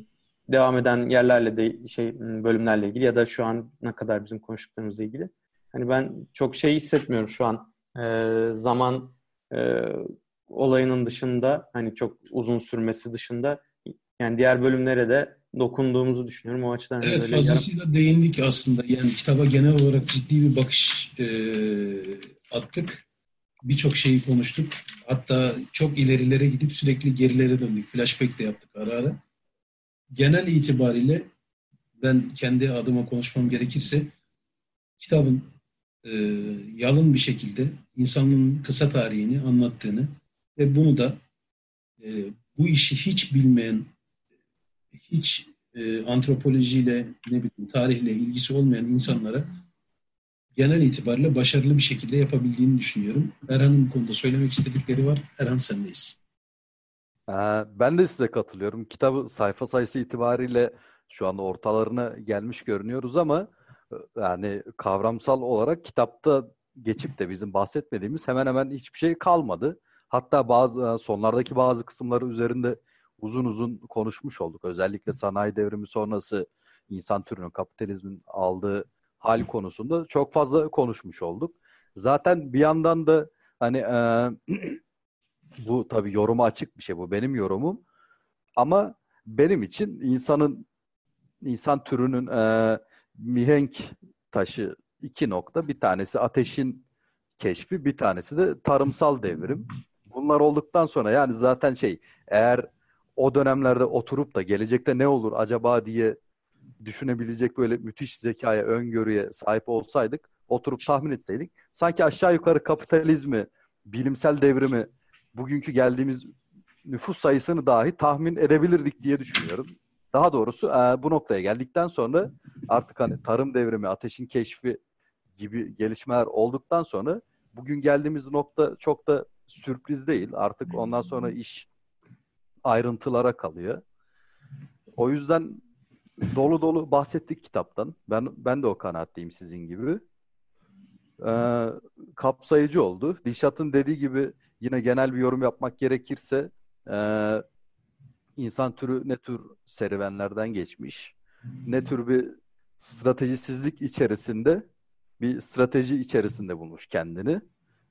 devam eden yerlerle de şey bölümlerle ilgili ya da şu an ne kadar bizim konuştuklarımızla ilgili. Hani ben çok şey hissetmiyorum şu an. Ee, zaman e, olayının dışında hani çok uzun sürmesi dışında yani diğer bölümlere de dokunduğumuzu düşünüyorum o açıdan. Evet böyle fazlasıyla yarım... değindik aslında. Yani kitaba genel olarak ciddi bir bakış e, attık. Birçok şeyi konuştuk. Hatta çok ilerilere gidip sürekli gerilere döndük. Flashback de yaptık ara ara. Genel itibariyle ben kendi adıma konuşmam gerekirse kitabın e, yalın bir şekilde insanlığın kısa tarihini anlattığını ve bunu da e, bu işi hiç bilmeyen, hiç e, antropolojiyle, ne bileyim tarihle ilgisi olmayan insanlara genel itibariyle başarılı bir şekilde yapabildiğini düşünüyorum. Erhan'ın bu konuda söylemek istedikleri var. Erhan sendeyiz. Ee, ben de size katılıyorum. Kitabı sayfa sayısı itibariyle şu anda ortalarına gelmiş görünüyoruz ama yani kavramsal olarak kitapta geçip de bizim bahsetmediğimiz hemen hemen hiçbir şey kalmadı. Hatta bazı e, sonlardaki bazı kısımları üzerinde uzun uzun konuşmuş olduk. Özellikle sanayi devrimi sonrası insan türünün kapitalizmin aldığı hal konusunda çok fazla konuşmuş olduk. Zaten bir yandan da hani e, [CLEARS THROAT] bu tabii yoruma açık bir şey bu benim yorumum. Ama benim için insanın insan türünün e, mihenk taşı iki nokta. Bir tanesi ateşin keşfi, bir tanesi de tarımsal devrim. Bunlar olduktan sonra yani zaten şey eğer o dönemlerde oturup da gelecekte ne olur acaba diye düşünebilecek böyle müthiş zekaya, öngörüye sahip olsaydık, oturup tahmin etseydik, sanki aşağı yukarı kapitalizmi, bilimsel devrimi, bugünkü geldiğimiz nüfus sayısını dahi tahmin edebilirdik diye düşünüyorum. Daha doğrusu e, bu noktaya geldikten sonra artık hani tarım devrimi, ateşin keşfi gibi gelişmeler olduktan sonra bugün geldiğimiz nokta çok da sürpriz değil. Artık ondan sonra iş ayrıntılara kalıyor. O yüzden dolu dolu bahsettik kitaptan. Ben ben de o kanaatteyim sizin gibi. Ee, kapsayıcı oldu. Dişat'ın dediği gibi yine genel bir yorum yapmak gerekirse e, insan türü ne tür serüvenlerden geçmiş, ne tür bir stratejisizlik içerisinde bir strateji içerisinde bulmuş kendini.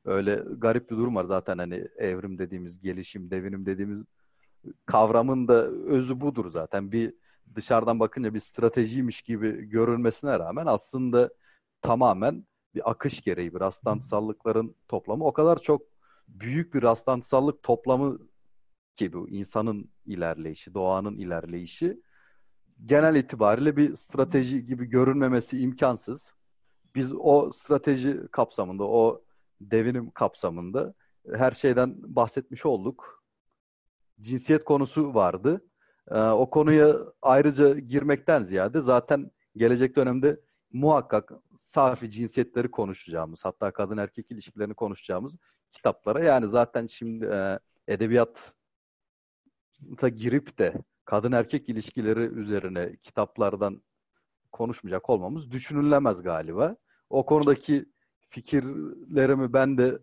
Öyle garip bir durum var zaten hani evrim dediğimiz, gelişim, devinim dediğimiz kavramın da özü budur zaten. Bir dışarıdan bakınca bir stratejiymiş gibi görülmesine rağmen aslında tamamen bir akış gereği bir rastlantısallıkların toplamı. O kadar çok büyük bir rastlantısallık toplamı ki bu insanın ilerleyişi, doğanın ilerleyişi genel itibariyle bir strateji gibi görünmemesi imkansız. Biz o strateji kapsamında, o devinim kapsamında her şeyden bahsetmiş olduk. Cinsiyet konusu vardı. Ee, o konuya ayrıca girmekten ziyade zaten gelecek dönemde muhakkak safi cinsiyetleri konuşacağımız, hatta kadın erkek ilişkilerini konuşacağımız kitaplara yani zaten şimdi e, edebiyat girip de kadın erkek ilişkileri üzerine kitaplardan konuşmayacak olmamız düşünülemez galiba. O konudaki fikirlerimi ben de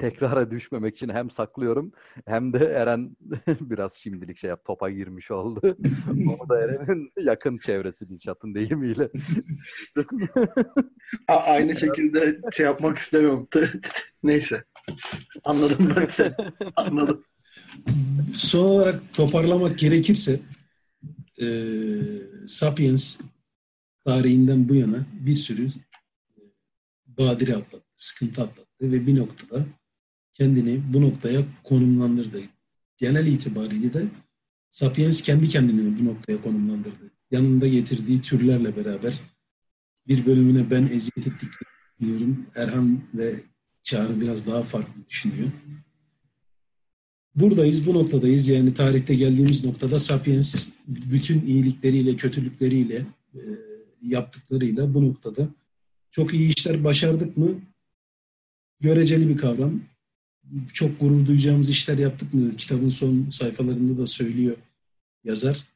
tekrara düşmemek için hem saklıyorum hem de Eren [LAUGHS] biraz şimdilik şey yap topa girmiş oldu. [LAUGHS] Onu da Eren'in yakın çevresi Dilşat'ın deyimiyle. aynı şekilde şey yapmak istemiyorum. Neyse. Anladım ben seni. Anladım. Son olarak toparlamak gerekirse e, Sapiens tarihinden bu yana bir sürü badire atlattı, sıkıntı atlattı ve bir noktada kendini bu noktaya konumlandırdı. Genel itibariyle de Sapiens kendi kendini bu noktaya konumlandırdı. Yanında getirdiği türlerle beraber bir bölümüne ben eziyet ettik diyorum. Erhan ve Çağrı biraz daha farklı düşünüyor. Buradayız, bu noktadayız. Yani tarihte geldiğimiz noktada Sapiens bütün iyilikleriyle, kötülükleriyle, e, yaptıklarıyla bu noktada çok iyi işler başardık mı? Göreceli bir kavram. Çok gurur duyacağımız işler yaptık mı? Kitabın son sayfalarında da söylüyor yazar.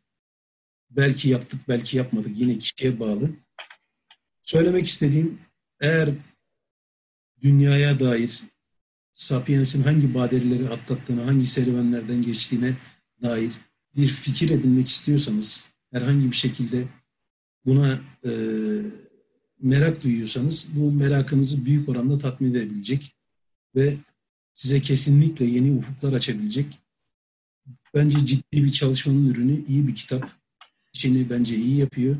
Belki yaptık, belki yapmadık. Yine kişiye bağlı. Söylemek istediğim eğer dünyaya dair Sapiens'in hangi badireleri atlattığını, hangi serüvenlerden geçtiğine dair bir fikir edinmek istiyorsanız, herhangi bir şekilde buna e, merak duyuyorsanız bu merakınızı büyük oranda tatmin edebilecek ve size kesinlikle yeni ufuklar açabilecek bence ciddi bir çalışmanın ürünü iyi bir kitap. İçini bence iyi yapıyor.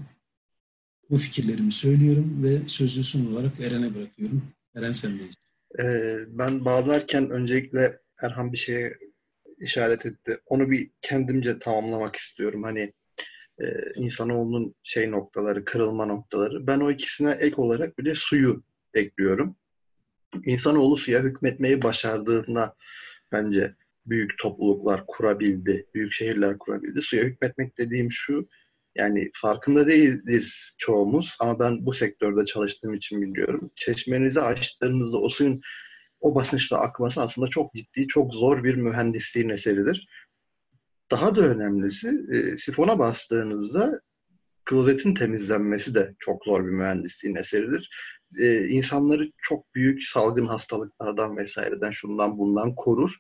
Bu fikirlerimi söylüyorum ve sözü son olarak Eren'e bırakıyorum. Eren sendeyiz. Ee, ben bağlarken öncelikle Erhan bir şeye işaret etti. Onu bir kendimce tamamlamak istiyorum. Hani e, insanoğlunun şey noktaları, kırılma noktaları. Ben o ikisine ek olarak bir de suyu ekliyorum. İnsanoğlu suya hükmetmeyi başardığında bence büyük topluluklar kurabildi, büyük şehirler kurabildi. Suya hükmetmek dediğim şu, yani farkında değiliz çoğumuz ama ben bu sektörde çalıştığım için biliyorum. Çeşmenizi açtığınızda o suyun o basınçla akması aslında çok ciddi, çok zor bir mühendisliğin eseridir. Daha da önemlisi e, sifona bastığınızda klozetin temizlenmesi de çok zor bir mühendisliğin eseridir. E, insanları çok büyük salgın hastalıklardan vesaireden şundan bundan korur.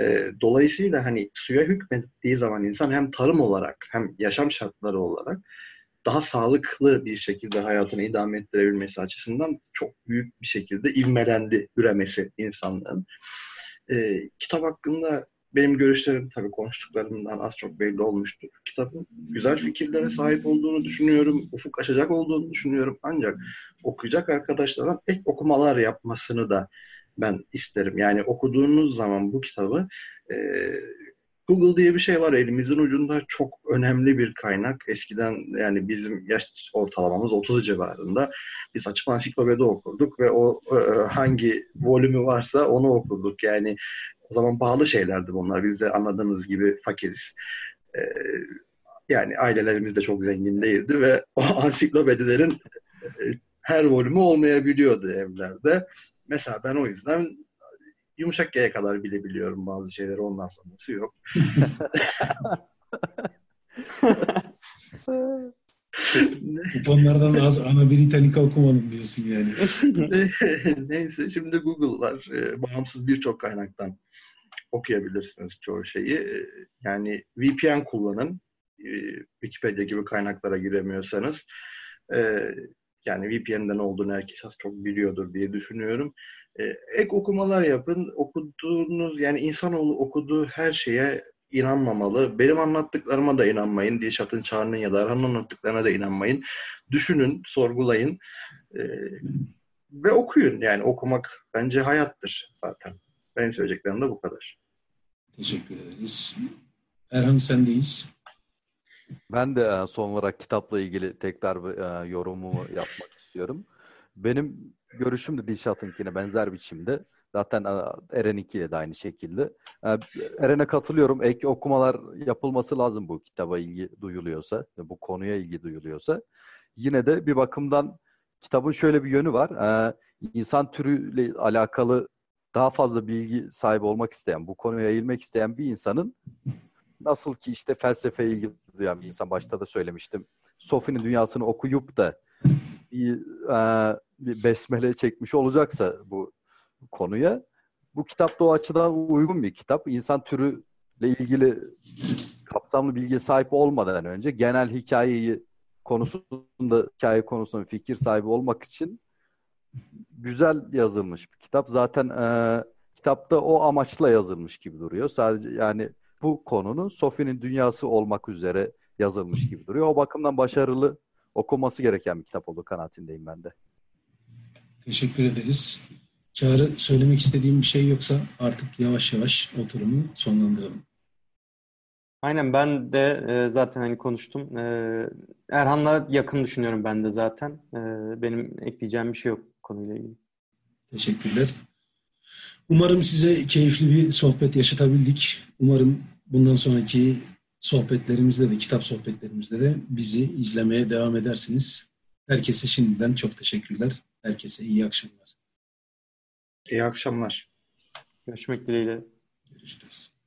E, dolayısıyla hani suya hükmettiği zaman insan hem tarım olarak hem yaşam şartları olarak daha sağlıklı bir şekilde hayatını idame ettirebilmesi açısından çok büyük bir şekilde ivmelendi üremesi insanlığın. E, kitap hakkında benim görüşlerim tabii konuştuklarımdan az çok belli olmuştur. Kitabın güzel fikirlere sahip olduğunu düşünüyorum. Ufuk açacak olduğunu düşünüyorum. Ancak okuyacak arkadaşların ek okumalar yapmasını da ben isterim. Yani okuduğunuz zaman bu kitabı e, Google diye bir şey var elimizin ucunda çok önemli bir kaynak. Eskiden yani bizim yaş ortalamamız 30 civarında. Biz açıp ansiklopedi okurduk ve o e, hangi volümü varsa onu okurduk. Yani o zaman pahalı şeylerdi bunlar. Biz de anladığınız gibi fakiriz. E, yani ailelerimiz de çok zengin değildi ve o [LAUGHS] ansiklopedilerin e, her volümü olmayabiliyordu evlerde. Mesela ben o yüzden yumuşak G'ye kadar bilebiliyorum bazı şeyleri ondan sonrası yok. [LAUGHS] Kuponlardan az Ana Britannica okumadım diyorsun yani. [LAUGHS] Neyse şimdi Google var. Ee, bağımsız birçok kaynaktan okuyabilirsiniz çoğu şeyi. Ee, yani VPN kullanın. Ee, Wikipedia gibi kaynaklara giremiyorsanız. Yani VPN'den olduğunu herkes az çok biliyordur diye düşünüyorum. Ee, ek okumalar yapın. Okuduğunuz yani insanoğlu okuduğu her şeye inanmamalı. Benim anlattıklarıma da inanmayın. Dilşat'ın, Çağrı'nın ya da Erhan'ın anlattıklarına da inanmayın. Düşünün, sorgulayın e, ve okuyun. Yani okumak bence hayattır zaten. Benim söyleyeceklerim de bu kadar. Teşekkür ederiz. Erhan sendeyiz. Ben de e, son olarak kitapla ilgili tekrar bir e, yorumumu yapmak [LAUGHS] istiyorum. Benim görüşüm de Dilşat'ınkine benzer biçimde. Zaten e, Eren'inkiyle de aynı şekilde. Eren'e katılıyorum. Ek okumalar yapılması lazım bu kitaba ilgi duyuluyorsa, bu konuya ilgi duyuluyorsa. Yine de bir bakımdan kitabın şöyle bir yönü var. İnsan türüyle alakalı daha fazla bilgi sahibi olmak isteyen, bu konuya eğilmek isteyen bir insanın nasıl ki işte felsefeye ilgi duyan bir insan başta da söylemiştim. Sophie'nin dünyasını okuyup da bir, e, bir besmele çekmiş olacaksa bu konuya bu kitap da o açıdan uygun bir kitap. İnsan türüyle ilgili kapsamlı bilgi sahip olmadan önce genel hikayeyi konusunda hikaye konusunda fikir sahibi olmak için güzel yazılmış bir kitap. Zaten e, kitapta o amaçla yazılmış gibi duruyor. Sadece yani bu konunun Sophie'nin dünyası olmak üzere yazılmış gibi duruyor. O bakımdan başarılı okunması gereken bir kitap olduğu kanaatindeyim ben de. Teşekkür ederiz. Çağrı söylemek istediğim bir şey yoksa artık yavaş yavaş oturumu sonlandıralım. Aynen ben de e, zaten hani konuştum. E, Erhan'la yakın düşünüyorum ben de zaten. E, benim ekleyeceğim bir şey yok konuyla ilgili. Teşekkürler. Umarım size keyifli bir sohbet yaşatabildik. Umarım bundan sonraki sohbetlerimizde de, kitap sohbetlerimizde de bizi izlemeye devam edersiniz. Herkese şimdiden çok teşekkürler. Herkese iyi akşamlar. İyi akşamlar. Görüşmek dileğiyle. Görüşürüz.